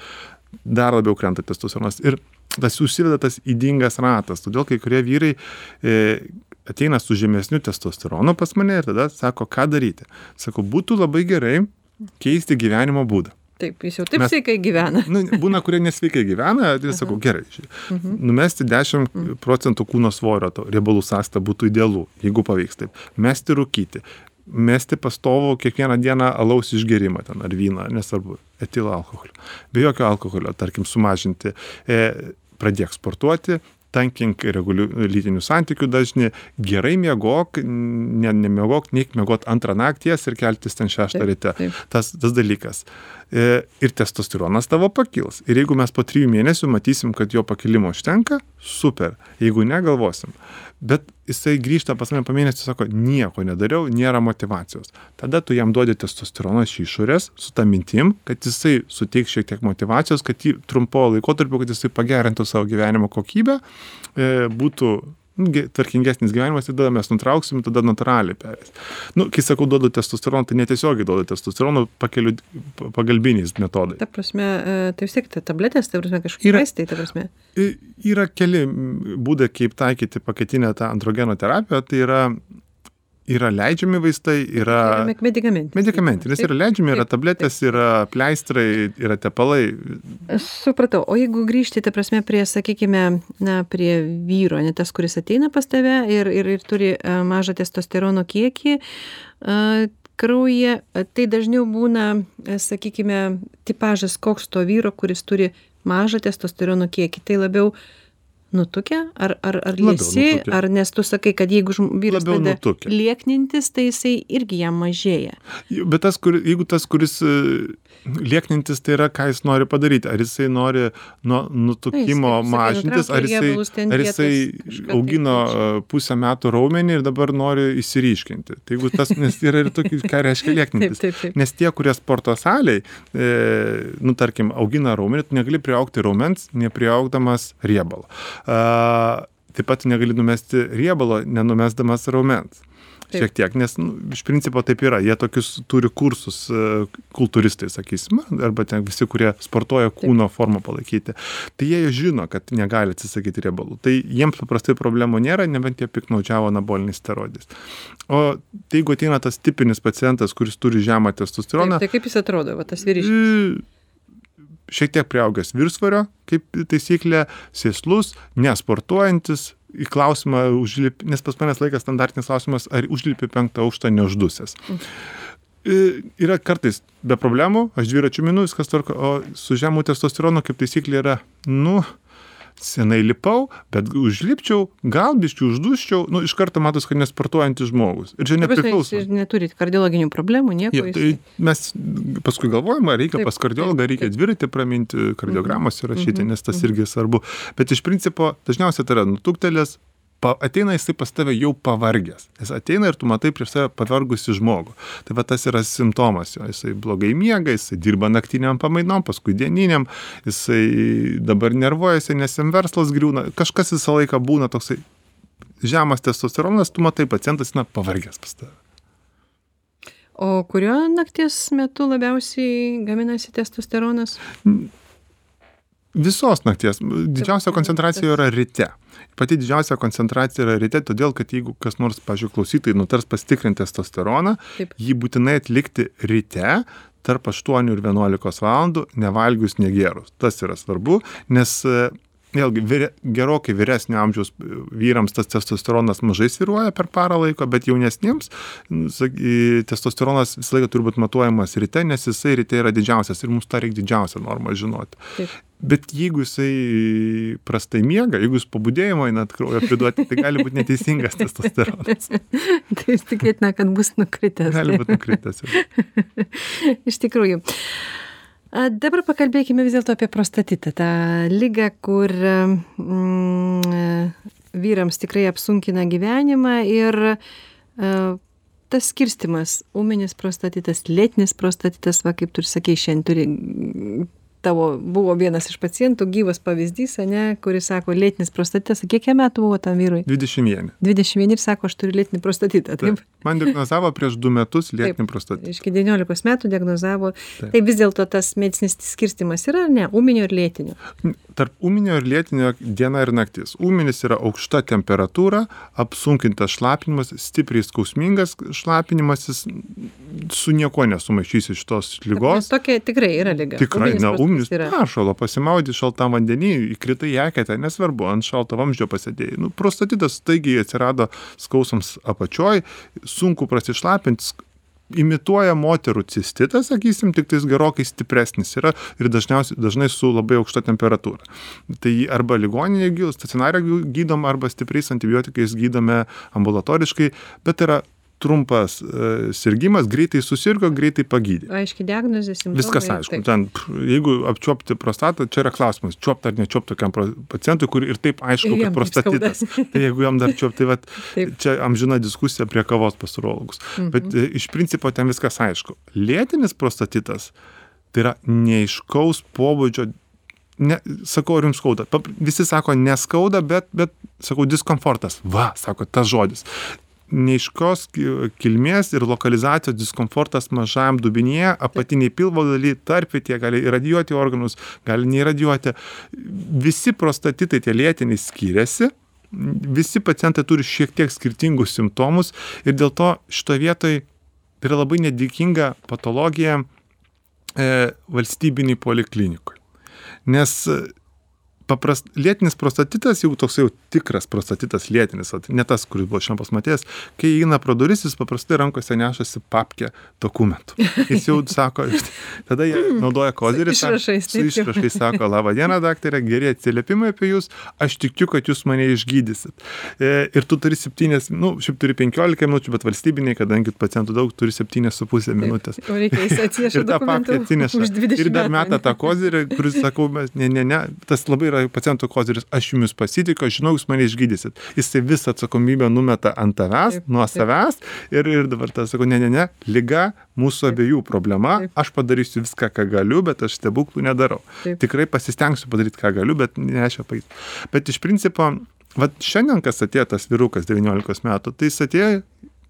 Dar labiau krenta testosteronas. Ir tas užsiveda tas įdingas ratas. Todėl kai kurie vyrai e, ateina su žemesniu testosteronu pas mane ir tada sako, ką daryti. Sako, būtų labai gerai keisti gyvenimo būdą. taip jis jau taip Mes- sveikai gyvena Nu, būna, kurie nesveikai gyvena, tai sakau, gerai, ži- numesti 10 procentų kūno svorio, to riebalų sąstą būtų idealu, jeigu pavyks taip. Mesti rūkyti, mesti pastovų kiekvieną dieną alaus išgerimą ten ar vyną, nesvarbu, etilo alkoholio. Be jokio alkoholio, tarkim, sumažinti, e, pradėk sportuoti, tankink regulių lytinių santykių dažnį, gerai miegok, ne, nemiegok, neik miegot antrą nakties ir keltis ten šeštą ryte. Tas, tas dalykas. E, ir testosteronas tavo pakils. Ir jeigu mes po trijų mėnesių matysim, kad jo pakilimo užtenka, super. Jeigu negalvosim. Bet jisai grįžta pas mane po mėnesio, sako, nieko nedariau, nėra motivacijos. Tada tu jam duodi testosteroną iš išorės su tą mintim, kad jisai suteiks šiek tiek motivacijos, kad jį trumpo laikotarpio, kad jisai pagerintų savo gyvenimo kokybę, e, būtų ge- tvarkingesnis gyvenimas tada mes nutrauksim, tada natūraliai perės. Nu, kai sakau, duodu testosteroną, tai netiesiogiai duodu testosteroną pakeliu pa- pagalbiniais metodais. ta prasme e, tai vis tiek ta tabletės ta prasme kažkokie Yra- vaistai ta prasme Yra keli būdai, kaip taikyti pakaitinę tą androgeno terapiją, tai yra, yra leidžiami vaistai, yra medikamentinis medikamentinis, yra leidžiami, yra tabletės, yra pleistrai, yra tepalai. supratau. O jeigu grįžti ta prasme prie sakykime na prie vyro ane tas kuris ateina pas tave ir ir ir turi e, mažą testosterono kiekį a, kraujyje a, tai dažniau būna e, sakykime tipažas koks to vyro kuris turi mažą testosterono kiekį. Tai labiau nutukę ar ar ar liesi ar nes tu sakai kad jeigu vyras pradeda lieknintis tai jisai irgi jam mažėja Bet tas, kur, jeigu tas, kuris e, lieknintis, tai yra, ką jis nori padaryti. Ar jisai nori nuo nutukimo sakai, mažintis, ar jisai, ar jisai tai augino e, pusę metų raumenį ir dabar nori įsiryškinti. Tai jeigu tas, nes yra ir tokių, ką reiškia *laughs* taip lieknintis. taip taip Nes tie, kurie sporto saliai, e, nu tarkim, augina raumenį, tu negali priaukti raumens, nepriaugdamas riebalo. A, taip pat negali numesti riebalo, nenumesdamas raumens. Taip. Šiek tiek, nes nu, iš principo taip yra. Jie tokius turi kursus e, kultūristai, sakysim, arba ten visi, kurie sportuoja kūno formą palaikyti. Tai jie žino, kad negali atsisakyti riebalų. Tai jiems paprastai problemų nėra, nebent jie piknaudžiavo anaboliniais steroidais. O tai jeigu ateina tas tipinis pacientas, kuris turi žemą testosteroną, Taip, tai kaip jis atrodo, va, tas vyriškis? Šiek tiek prieaugęs viršsvorio, kaip taisyklė, sėslus, nesportuojantis, į klausimą užlipi, nes pas manęs laikas standartinis klausimas, ar užlipi penktą aukštą neuždusęs. E, Yra kartais be problemų, aš dviračių minu, viskas tvarko, o su žemų testosteronu kaip taisyklė yra, nu, senai lipau, bet užlipčiau, gal biščių užduščiau, nu, iš karto matos, kad nesportuojantis žmogus. Ir čia nepriklauso. Jis neturit kardiologinių problemų, nieko. Jo, tai mes paskui galvojame, reikia Taip, pas kardiologą, taip, reikia taip. dviratį praminti, kardiogramos įrašyti, mhm, nes tas irgi svarbu. Bet iš principo dažniausiai tai yra nutuktelės, pa, ateina jisai pas tave jau pavargęs. Jis ateina ir tu matai prieš save pavargusi žmogų. Tai va tas yra simptomas jo. Jisai blogai miega, jisai dirba naktiniam pamainom, paskui dieniniam, jisai dabar nervuojasi, nes jam verslas griūna. Kažkas visą laiką būna toksai žemas testosteronas, tu matai, pacientas na pavargęs pas tave. O kurio nakties metu labiausiai gaminasi testosteronas? Visos nakties. Didžiausia koncentracija yra ryte. Pati didžiausia koncentracija yra ryte, todėl kad jeigu kas nors, pažiūrėjau, klausytojai nutars pasitikrinti testosteroną, jį būtinai atlikti ryte tarp 8 ir 11 valandų, nevalgius negėrus. Tas yra svarbu, nes vėlgi vyre, gerokai vyresnio amžiaus vyrams tas testosteronas mažai sviruoja per parą laiko, bet jaunesniems n, sak- į- testosteronas visą laiką turi būti matuojamas ryte, nes jisai ryte yra didžiausias ir mums tą reikia didžiausią normą žinoti. Bet jeigu jisai prastai miega, jeigu jūs pabudėjimo einat kraujo priduoti, tai gali būti neteisingas *laughs* testosteronas. tai vis tikėtina, kad bus nukritęs. Gali būti nukritęs. *laughs* Iš tikrųjų. A, Dabar pakalbėkime vis dėlto apie prostatitą, tą lygą, kur mm, vyrams tikrai apsunkina gyvenimą ir tas skirstimas, ūminis prostatitas, lėtinis prostatitas, va kaip tu ir sakei, šiandien turi tavo buvo vienas iš pacientų, gyvas pavyzdys, ne, kuris sako, lėtinis prostatitas, kiek jam metų buvo tam vyrui? 21. 21 ir sako, aš turiu lėtinį prostatitą. Taip. Man diagnozavo prieš du metus lėtinį prostatitą. Iš 19 metų diagnozavo. Tai vis dėlto tas medicinis skirstimas yra ar ne? Ūminio ir lėtinio. Tarp ūminio ir lėtinio diena ir naktis. Ūminis yra aukšta temperatūra, apsunkintas šlapinimas, stipriai skausmingas šlapinimasis, su niekuo nesumaišysi šitos lygos. Tokia tikrai yra lyga. Tikrai, ne, ūminis yra. peršalo, pasimaudai šaltam vandenį, įkritai į eketę, nesvarbu, ant šalto vamzdžio pasėdėjai. Nu, prostatitas staigiai atsirado skausams apačioj, sunku prasišlapinti, sk- imituoja moterų cistitą, sakysim, tik tais gerokai stipresnis yra ir dažniausiai, dažnai su labai aukšta temperatūra. Tai arba ligoninėje gy- stacionare gy- gydom, arba stipriais antibiotikais gydome ambulatoriškai, bet yra trumpas e, sirgimas, greitai susirgo, greitai pagydė. Aiški diagnozė, simptomai. Viskas aišku. taip. Ten, jeigu apčiopti prostatą, čia yra klausimas, čiopti ar nečiopti tokiam pacientui, kur ir taip aišku, kad prostatitas. Tai jeigu jam dar čiopti, tai vat, *laughs* čia amžina diskusija prie kavos pasurologus. Mhm. Bet iš principo ten viskas aišku. Lėtinis prostatitas tai yra neiškaus pobūdžio. Ne, sakau, ar jums skauda. Visi sako, neskauda, bet, bet sakau, diskomfortas. Va, sako, tas žodis neiškios ki- kilmės ir lokalizacijos diskomfortas mažajam dubinyje, apatiniai pilvo daly, tarpvietėje, gali iradijuoti organus, gali neiradijuoti. Visi prostatitai tie lėtiniai skiriasi, visi pacientai turi šiek tiek skirtingus simptomus ir dėl to šito vietoj yra labai nedėkinga patologija e, valstybiniai poliklinikui. Nes paprast, lėtinis prostatitas, jau toks jau tikras prostatitas lėtinis, ne tas, kuris buvo šiandien pasmatėjęs, kai įeina pro duris, jis paprastai rankose nešasi papkę dokumentų. Jis jau sako, *laughs* tada jie naudoja kozerį, Su išrašais, taip sako, laba diena, daktarė, geri atsiliepimai apie jūs, aš tikiu, kad jūs mane išgydysit. E, ir tu turi 7, nu, šiaip turi 15 minučių, bet valstybiniai, kadangi pacientų daug, turi 7,5 minutės. O reikia *laughs* atsineša Ir tą papkę atsineša. už 20 Ir dar ane? tą kozirį, kuris sakau, ne, ne, ne, tas labai yra paciento koziris, aš jumis pasitikiu, aš žinau, jūs mane išgydysit. Jisai visą atsakomybę numeta ant tavęs, Taip, nuo taip. savęs ir, ir dabar tas sakau, ne, ne, ne, lyga mūsų abiejų problema, Taip. aš padarysiu viską, ką galiu, bet aš stebuklų nedarau. Taip. Tikrai pasistengsiu padaryti, ką galiu, bet nešia pais. Bet iš principo, vat šiandien, kas atėjo tas vyrukas 19 metų, tai jis atėjo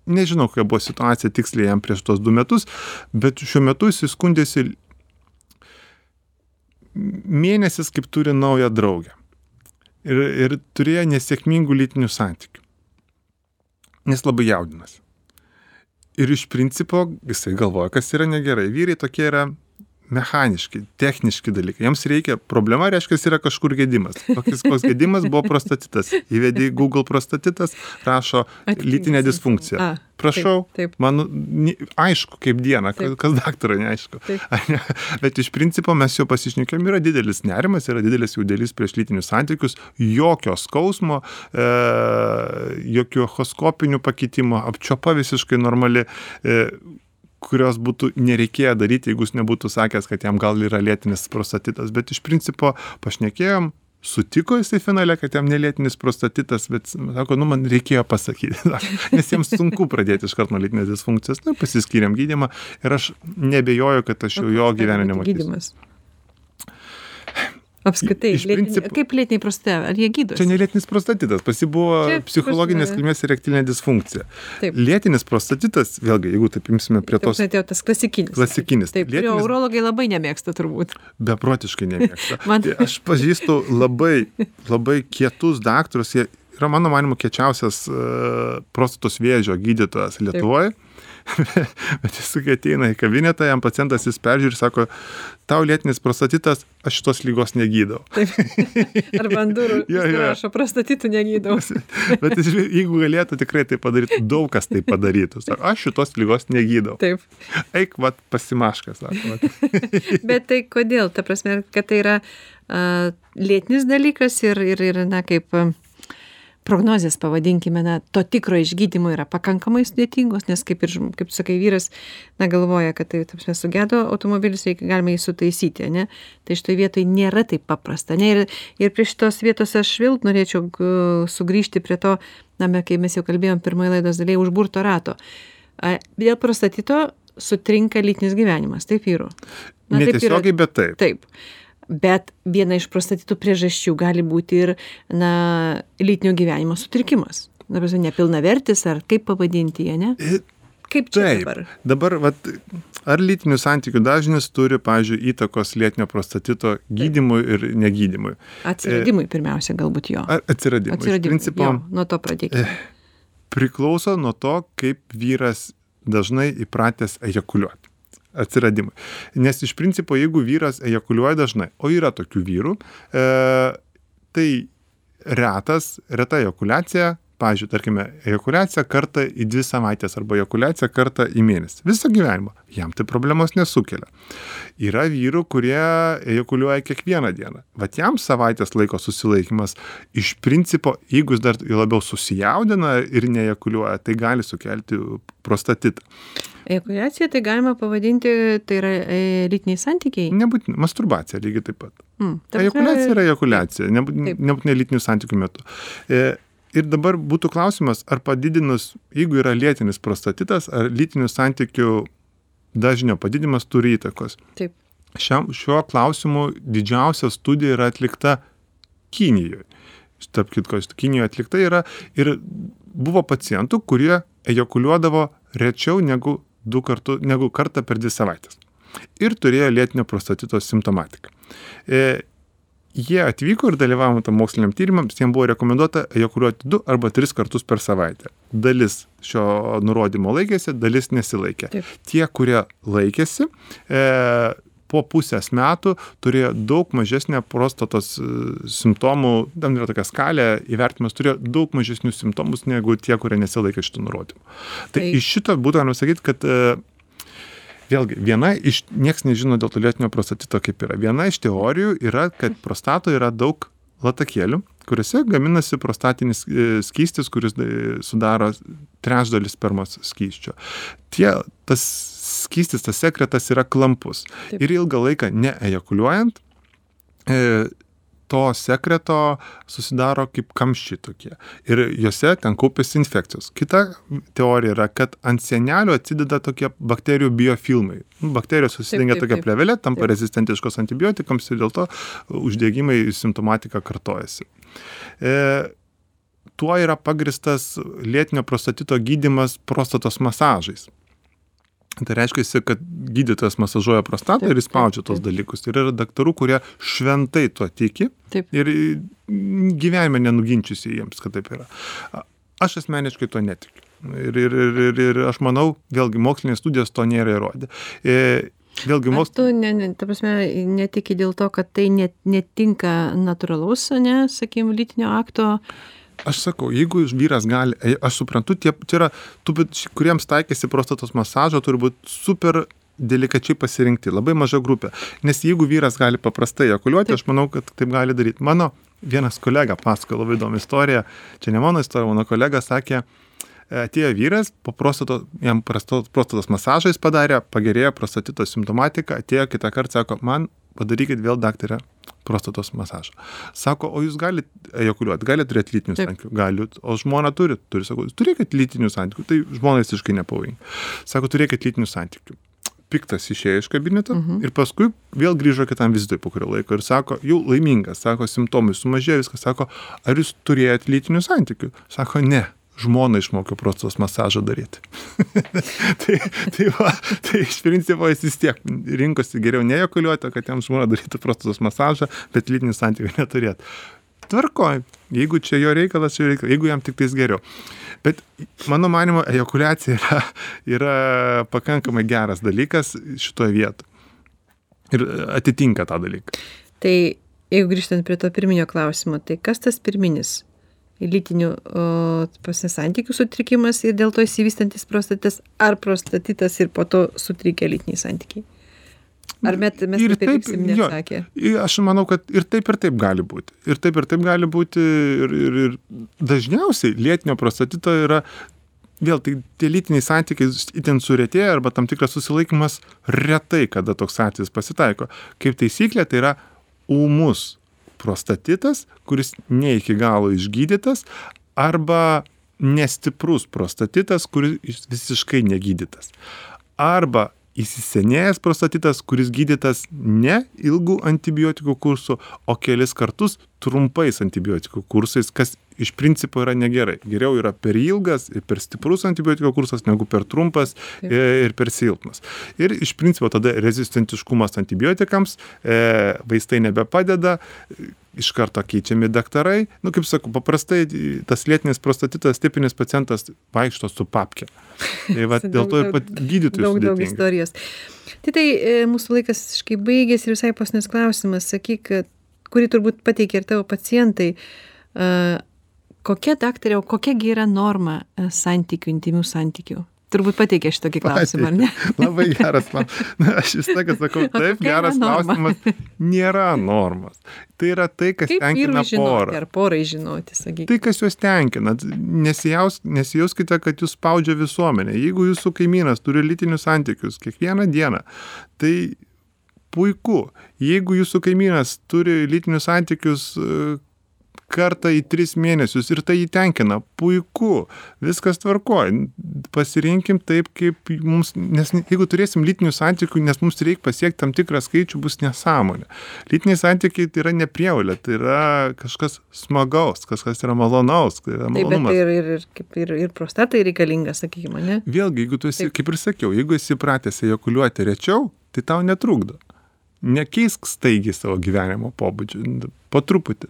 nežinau, kokia buvo situacija tiksliai jam prieš tos du metus, bet šiuo metu jis skundėsi mėnesis, kaip turi naują draugę. Ir, ir turėjo nesėkmingų lytinių santykių. Nes labai jaudinasi. Ir iš principo jisai galvoja, kas yra negerai. Vyrai tokie yra mechaniški, techniški dalykai. Jiems reikia, problema reiškia, yra kažkur gedimas. Koks, koks gedimas buvo prostatitas. Įvedi Google prostatitas, rašo simptomas. disfunkcija. A, Prašau, taip, taip. man aišku kaip diena, Taip. kas daktarui neaišku. *laughs* Ne? Bet iš principo mes jau pasišnekėm, yra didelis nerimas, yra didelis jaudėlis prieš lytinius santykius, jokio skausmo, e, jokio echoskopinių pakitimų, apčiopa visiškai normali. E, kurios būtų nereikėję daryti, jeigu jis nebūtų sakęs, kad jam gal yra lėtinis prostatitas. Bet iš principo pašnekėjom, sutiko jisai finale, kad jam nelėtinis prostatitas, bet sako, nu man reikėjo pasakyti, *laughs* nes jiems sunku pradėti iš karto nuo lytinės disfunkcijos. Na, pasiskyrėm gydimą ir aš nebejoju, kad aš jau jo gyvenime nematysiu. gydymas? Apskritai, principo- kaip lėtiniai prostata, ar jie gydosi? Čia nelėtinis prostatitas, pas jį buvo psichologinės kilmės erektilinė disfunkcija. Taip. Lėtinis prostatitas, vėlgi, jeigu taip imsime prie tos net jau tas klasikinis. klasikinis. Taip, kurio lėtinis urologai labai nemėgsta turbūt. beprotiškai nemėgsta. *laughs* Man- Tai Aš pažįstu labai, labai kietus daktarus, jie yra mano manimo kiečiausias uh, prostatos vėžio gydytojas Lietuvoje. *laughs* Bet jis, ateina į kabinetą, jam pacientas jis peržiūri ir sako, tau lėtinis prostatitas, aš šitos lygos negydau. Taip. Arba ant durų Jo, jo. rašo, prostatitų negydau. *laughs* Bet jis, jeigu galėtų tikrai tai padaryti, daug kas tai padarytų. Sako, aš šitos lygos negydau. Taip. Eik, vat, pasimaškas, sako. Vat. *laughs* Bet tai kodėl? Ta prasme, kad tai yra uh, lėtinis dalykas ir, ir, ir na, kaip a, prognozės, pavadinkime, na, to tikro išgydymo yra pakankamai sudėtingos, nes kaip ir, kaip tu sakai, vyras, na, galvoja, kad tai, ta prasme, sugedo automobilis, reikia galima jį sutaisyti, ne? Tai šitoje vietoje nėra taip paprasta, ne? Ir, ir prie šitos vietos aš vėl norėčiau sugrįžti prie to, na, me- kai mes jau kalbėjom pirmoje laidos dalyje, užburto rato. A, Dėl prostatito sutrinka lytinis gyvenimas, taip. Netiesiogiai, bet taip. Taip. Bet viena iš prostatitų priežasčių gali būti ir, na, lytinio gyvenimo sutrikimas. Na, prasme, nepilnavertis, ar kaip pavadinti ją, ne? I- Kaip čia Taip. dabar? Dabar, vat, ar lytinių santykių dažnis turi, pavyzdžiui, įtakos lėtinio prostatito gydimui ir negydimui? Atsiradimui pirmiausia, galbūt jo. Ar atsiradimui? Iš Atsiradimui. principo, Jo, nuo to pradėkime. priklauso nuo to, kaip vyras dažnai įpratęs ejakuliuoti. Atsiradimui. Nes iš principo, jeigu vyras ejakuliuoja dažnai, o yra tokių vyrų, e, tai retas, reta ejakuliacija, pavyzdžiui, tarkime, ejakuliacija kartą į dvi savaitės arba ejakuliacija kartą į mėnesį. Visą gyvenimą. Jam tai problemos nesukelia. Yra vyrų, kurie ejakuliuoja kiekvieną dieną. Vat jam savaitės laiko susilaikimas iš principo, jeigu jis dar labiau susijaudina ir neejakuliuoja, tai gali sukelti prostatitą. Ejakuliacija tai galima pavadinti, tai yra e, lytiniai santykiai. Nebūtinai, masturbacija lygiai taip pat. Mm, Ejakuliacija yra ejakuliacija, nebūtinai nebūtinai lytinių santykių metu. E, ir dabar būtų klausimas, ar padidinus, jeigu yra lėtinis prostatitas, ar lytinių santykių dažnio padidinimas turi įtakos. Taip. Šiam, šiuo klausimu didžiausia studija yra atlikta Kinijoje. Tarp kitko, Kinijoje atlikta yra ir buvo pacientų, kurie ejakuliuodavo rečiau negu, du kartu, negu kartą per dvi savaitės. Ir turėjo lėtinio prostatito simptomatiką. E, jie atvyko ir dalyvavo tam moksliniam tyrimam, jiems buvo rekomenduota ejakuliuoti du arba tris kartus per savaitę. Dalis šio nurodymo laikėsi, dalis nesilaikė. Taip. Tie, kurie laikėsi, e, po pusės metų turėjo daug mažesnę prostatos e, simptomų, tam yra tokia skalė, įvertimas turėjo daug mažesnius simptomus negu tie, kurie nesilaikė šitų nurodymų. Tai, Tai- iš šito būtų galima sakyti, kad e, Vėlgi, viena iš, nieks nežino dėl to lėtinio prostatito kaip yra. Viena iš teorijų yra, kad prostatoje yra daug latakėlių, kuriuose gaminasi prostatinis e, skystis, kuris sudaro trečdalis spermos skysčio. Tie, tas skystis, tas sekretas yra klampus. Taip. Ir ilgą laiką neejakuliuojant, e, to sekreto susidaro kaip kamščiai tokie. Ir juose ten kaupiasi infekcijos. Kita teorija yra, kad ant sienelių atsideda tokie bakterijų biofilmai. Nu, Bakterijos susidengia taip. plevelė, tampa Taip. rezistentiškos antibiotikams ir dėl to uždegimai simptomatika kartojasi. E, tuo yra pagristas lėtinio prostatito gydimas prostatos masažais. Tai reiškia, kad gydytojas masažuoja prostatą Taip, ir įspaudžia taip, tos taip. dalykus. Ir yra daktarų, kurie šventai tuo tiki Taip. ir gyvenime nenuginčiusi jiems, kad taip yra. Aš asmeniškai to netikiu. Ir, ir, ir, ir, ir aš manau, vėlgi mokslinės studijos to nėra įrodę. E, Vėlgi mokslas. tu, ne, ne, ta prasme, netiki dėl to, kad tai net, netinka natūralaus, ne, sakykime, lytinio akto. Aš sakau, jeigu vyras gali, e, aš suprantu, tie, čia yra, tų, bet kuriems taikėsi prostatos masažo, turi būti super delikačiai pasirinkti, labai maža grupė. Nes jeigu vyras gali paprastai ejakuliuoti, aš manau, kad taip gali daryti. Mano vienas kolega pasakojo labai įdomią istoriją, čia ne mano istorija, mano kolega sakė, e, atėjo vyras, po prostato, jam prostatos masažais padarė, pagerėjo prostatito simptomatika, atėjo kitą kartą, sako, man padarykit vėl daktarė prostatos masažą. Sako, o jūs galite ejakuliuoti, galite turėti lytinių Taip. santykių, galit, o žmona turi, turi, sakau, turėkit lytinių santykių, tai žmonai visiškai nepavojingi. Sako, turėkit lytinių santykių. piktas išėjo iš kabineto ir paskui vėl grįžo kitam vizitui po kurio laiko ir sako, jau laimingas, sako, simptomai sumažėjo, viskas, sako, ar jūs turėjot lytinių santykių? Sako, ne žmoną išmokiau prostatos masažą daryti. *laughs* tai, tai, va, tai iš principo jis vis tiek rinkosi geriau nejokuliuoti, kad jam žmona darytų prostatos masažą, bet lytinių santykių neturėtų. Tvarkoj, jeigu čia jo reikalas, čia reikalas, jeigu jam tik tais geriau. Bet mano manimo, ejakuliacija yra, yra pakankamai geras dalykas šitoje vietoje. Ir atitinka tą dalyką. Tai jeigu grįžtant prie to pirminio klausimo, tai kas tas pirminis? Lytinių santykių sutrikimas ir dėl to įsivystantis prostatitas, ar prostatitas ir po to sutrikę lytiniai santykiai? Ar met, mes ir taip, taip nesakę? Jo, aš manau, kad ir taip ir taip gali būti. Ir taip ir taip gali būti. Ir, ir, ir dažniausiai lėtinio prostatito yra vėl tai tie lytiniai santykiai itin suretėja arba tam tikras susilaikymas retai, kada toks atvejis pasitaiko. Kaip taisyklė, tai yra ūmus prostatitas, kuris ne iki galo išgydytas, arba nestiprus prostatitas, kuris visiškai negydytas. Arba įsisenėjęs prostatitas, kuris gydytas ne ilgų antibiotikų kursų, o kelis kartus trumpais antibiotikų kursais, kas iš principo yra negerai. Geriau yra per ilgas ir per stiprus antibiotiko kursas negu per trumpas ir per silpnas. Ir iš principo tada rezistentiškumas antibiotikams, e, vaistai nebepadeda, iš karto keičiami daktarai. Nu, kaip sakau, paprastai tas lėtinis prostatitas, tipinis pacientas vaikšto su papke. Tai va, *laughs* dėl to ir pat gydytojai. Daug, daug istorijos. Tai tai e, mūsų laikas visiškai baigėsi ir visai pasnės klausimas, sakyk, kurį turbūt pateikė ir tavo pacientai. Kokia daktarė, o kokiagi yra norma e, santykių, intimių santykių? Turbūt pateikė šitokį klausimą, ar ne? *laughs* Labai geras man. *laughs* Na, aš vis tiek sakau, taip, geras klausimas. Nėra normos. Tai yra tai, kas Kaip tenkina porą. Ar porai žinoti, sakykime. Tai, kas juos tenkina. Nesijaus, nesijauskite, kad jūs spaudžia visuomenė. Jeigu jūsų kaimynas turi lytinius santykius kiekvieną dieną, tai puiku. Jeigu jūsų kaimynas turi lytinius santykius kartą į tris mėnesius ir tai įtenkina. Puiku, viskas tvarkoja. Pasirinkim taip, kaip mums, nes jeigu turėsim lytinių santykių, nes mums reikia pasiekti tam tikrą skaičių, bus nesąmonė. Lytiniai santykiai tai yra neprievalė, tai yra kažkas smagaus, kažkas yra malonaus. Tai yra. Taip, bet ir, ir, ir, ir, ir prostatai reikalinga, sakykime, ne? Vėlgi, jeigu tu esi, taip. kaip ir sakiau, jeigu esi pratęs ejakuliuoti rečiau, tai tau netrukdo. Nekeisk staigiai savo gyvenimo pobūdžio, po truputį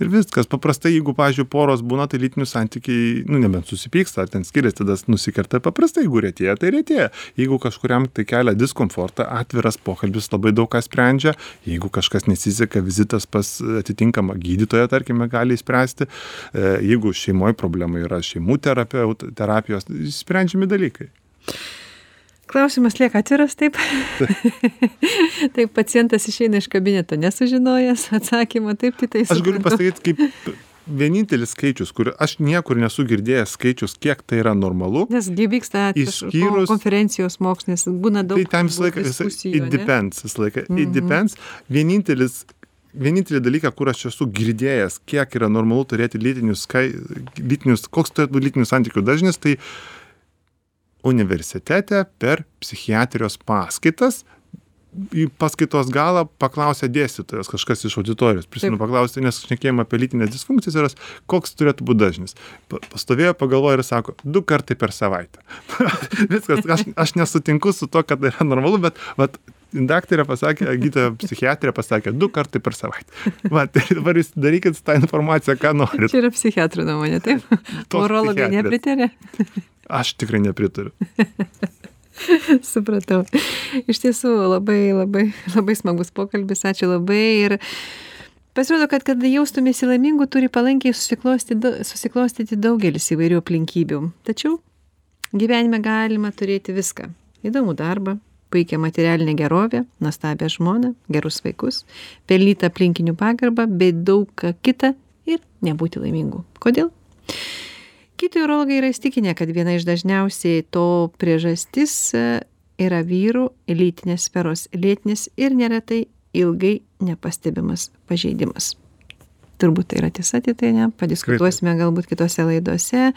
ir viskas. Paprastai jeigu pavyzdžiui poros būna tai lytinių santykiai nu nebent susipyksta ar ten skiriasi tada nusikerta paprastai. Jeigu retėja tai retėja. Jeigu kažkuriam tai kelia diskomfortą atviras pokalbis labai daug ką sprendžia. Jeigu kažkas nesiseka vizitas pas atitinkamą gydytoją tarkime gali išspręsti e, jeigu šeimoj problema yra šeimų terapeut terapijos sprendžiami dalykai Klausimas lieka atviras, taip. *laughs* taip, pacientas išeina iš kabineto nesužinojęs atsakymą, taip, tai tai. Aš galiu pasakyti, kaip vienintelis skaičius, kur aš niekur nesu girdėjęs skaičius, kiek tai yra normalu. Nes vyksta išskyrus konferencijos mokslinės, būna daug. Tai tam visą laiką, it depends, visą laiką, mm -hmm. it mhm. depends. Vienintelis vienintelį dalyką, kur aš esu girdėjęs, kiek yra normalu turėti lytinius, skai, lytinius koks turėtų būti lytinių santykių dažnis, tai uh, universitete per psichiatrijos paskaitas į paskaitos galą paklausė dėstytojas, kažkas iš auditorijos, prisimenu paklausė, nes šnekėjome apie lytinės disfunkcijas ir koks turėtų būti dažnis. Pastovėjo, pagalvojo ir sako, du kartai per savaitę. *laughs* Viskas, aš, aš nesutinku su to, kad tai yra normalu, bet vat, daktarė pasakė, gydytoja psichiatrė pasakė, du kartai per savaitę. Va, tai dabar jūs darykit tą informaciją, ką norite. Čia yra psichiatrų nuomonė, taip? Urologai nepritarė. Aš tikrai nepritariu. *laughs* Supratau. Iš tiesų labai, labai, labai smagus pokalbis, ačiū labai. Ir pasirodo, kad kad jaustumėsi laimingu, turi palankiai susiklostyti daugelis įvairių aplinkybių. Tačiau gyvenime galima turėti viską. Įdomų darbą, puikią materialinę gerovę, nuostabią žmoną, gerus vaikus, pelnytą aplinkinių pagarbą, bei daug ką kitą ir nebūti laimingu. Kodėl? kiti urologai yra įsitikinę kad viena iš dažniausiai to priežastis e, yra vyrų lytinės sferos lėtinis ir neretai ilgai nepastebimas pažeidimas turbūt tai yra tiesa tai ne? Padiskutuosime galbūt kitose laidose.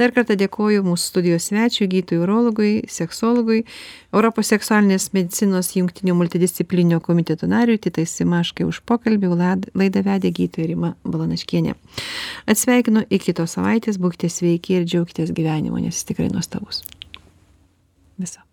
Dar kartą dėkoju mūsų studijos svečiui gydytojui urologui seksologui europos seksualinės medicinos jungtinio multidisciplininio komiteto nariui titai simaškai už pokalbį. Laidą vedė gydytoja rima balanaškienė. Atsisveikinu iki kitos savaitės. Būkite sveiki ir džiaukitės gyvenimu nes jis tikrai nuostabus. Viso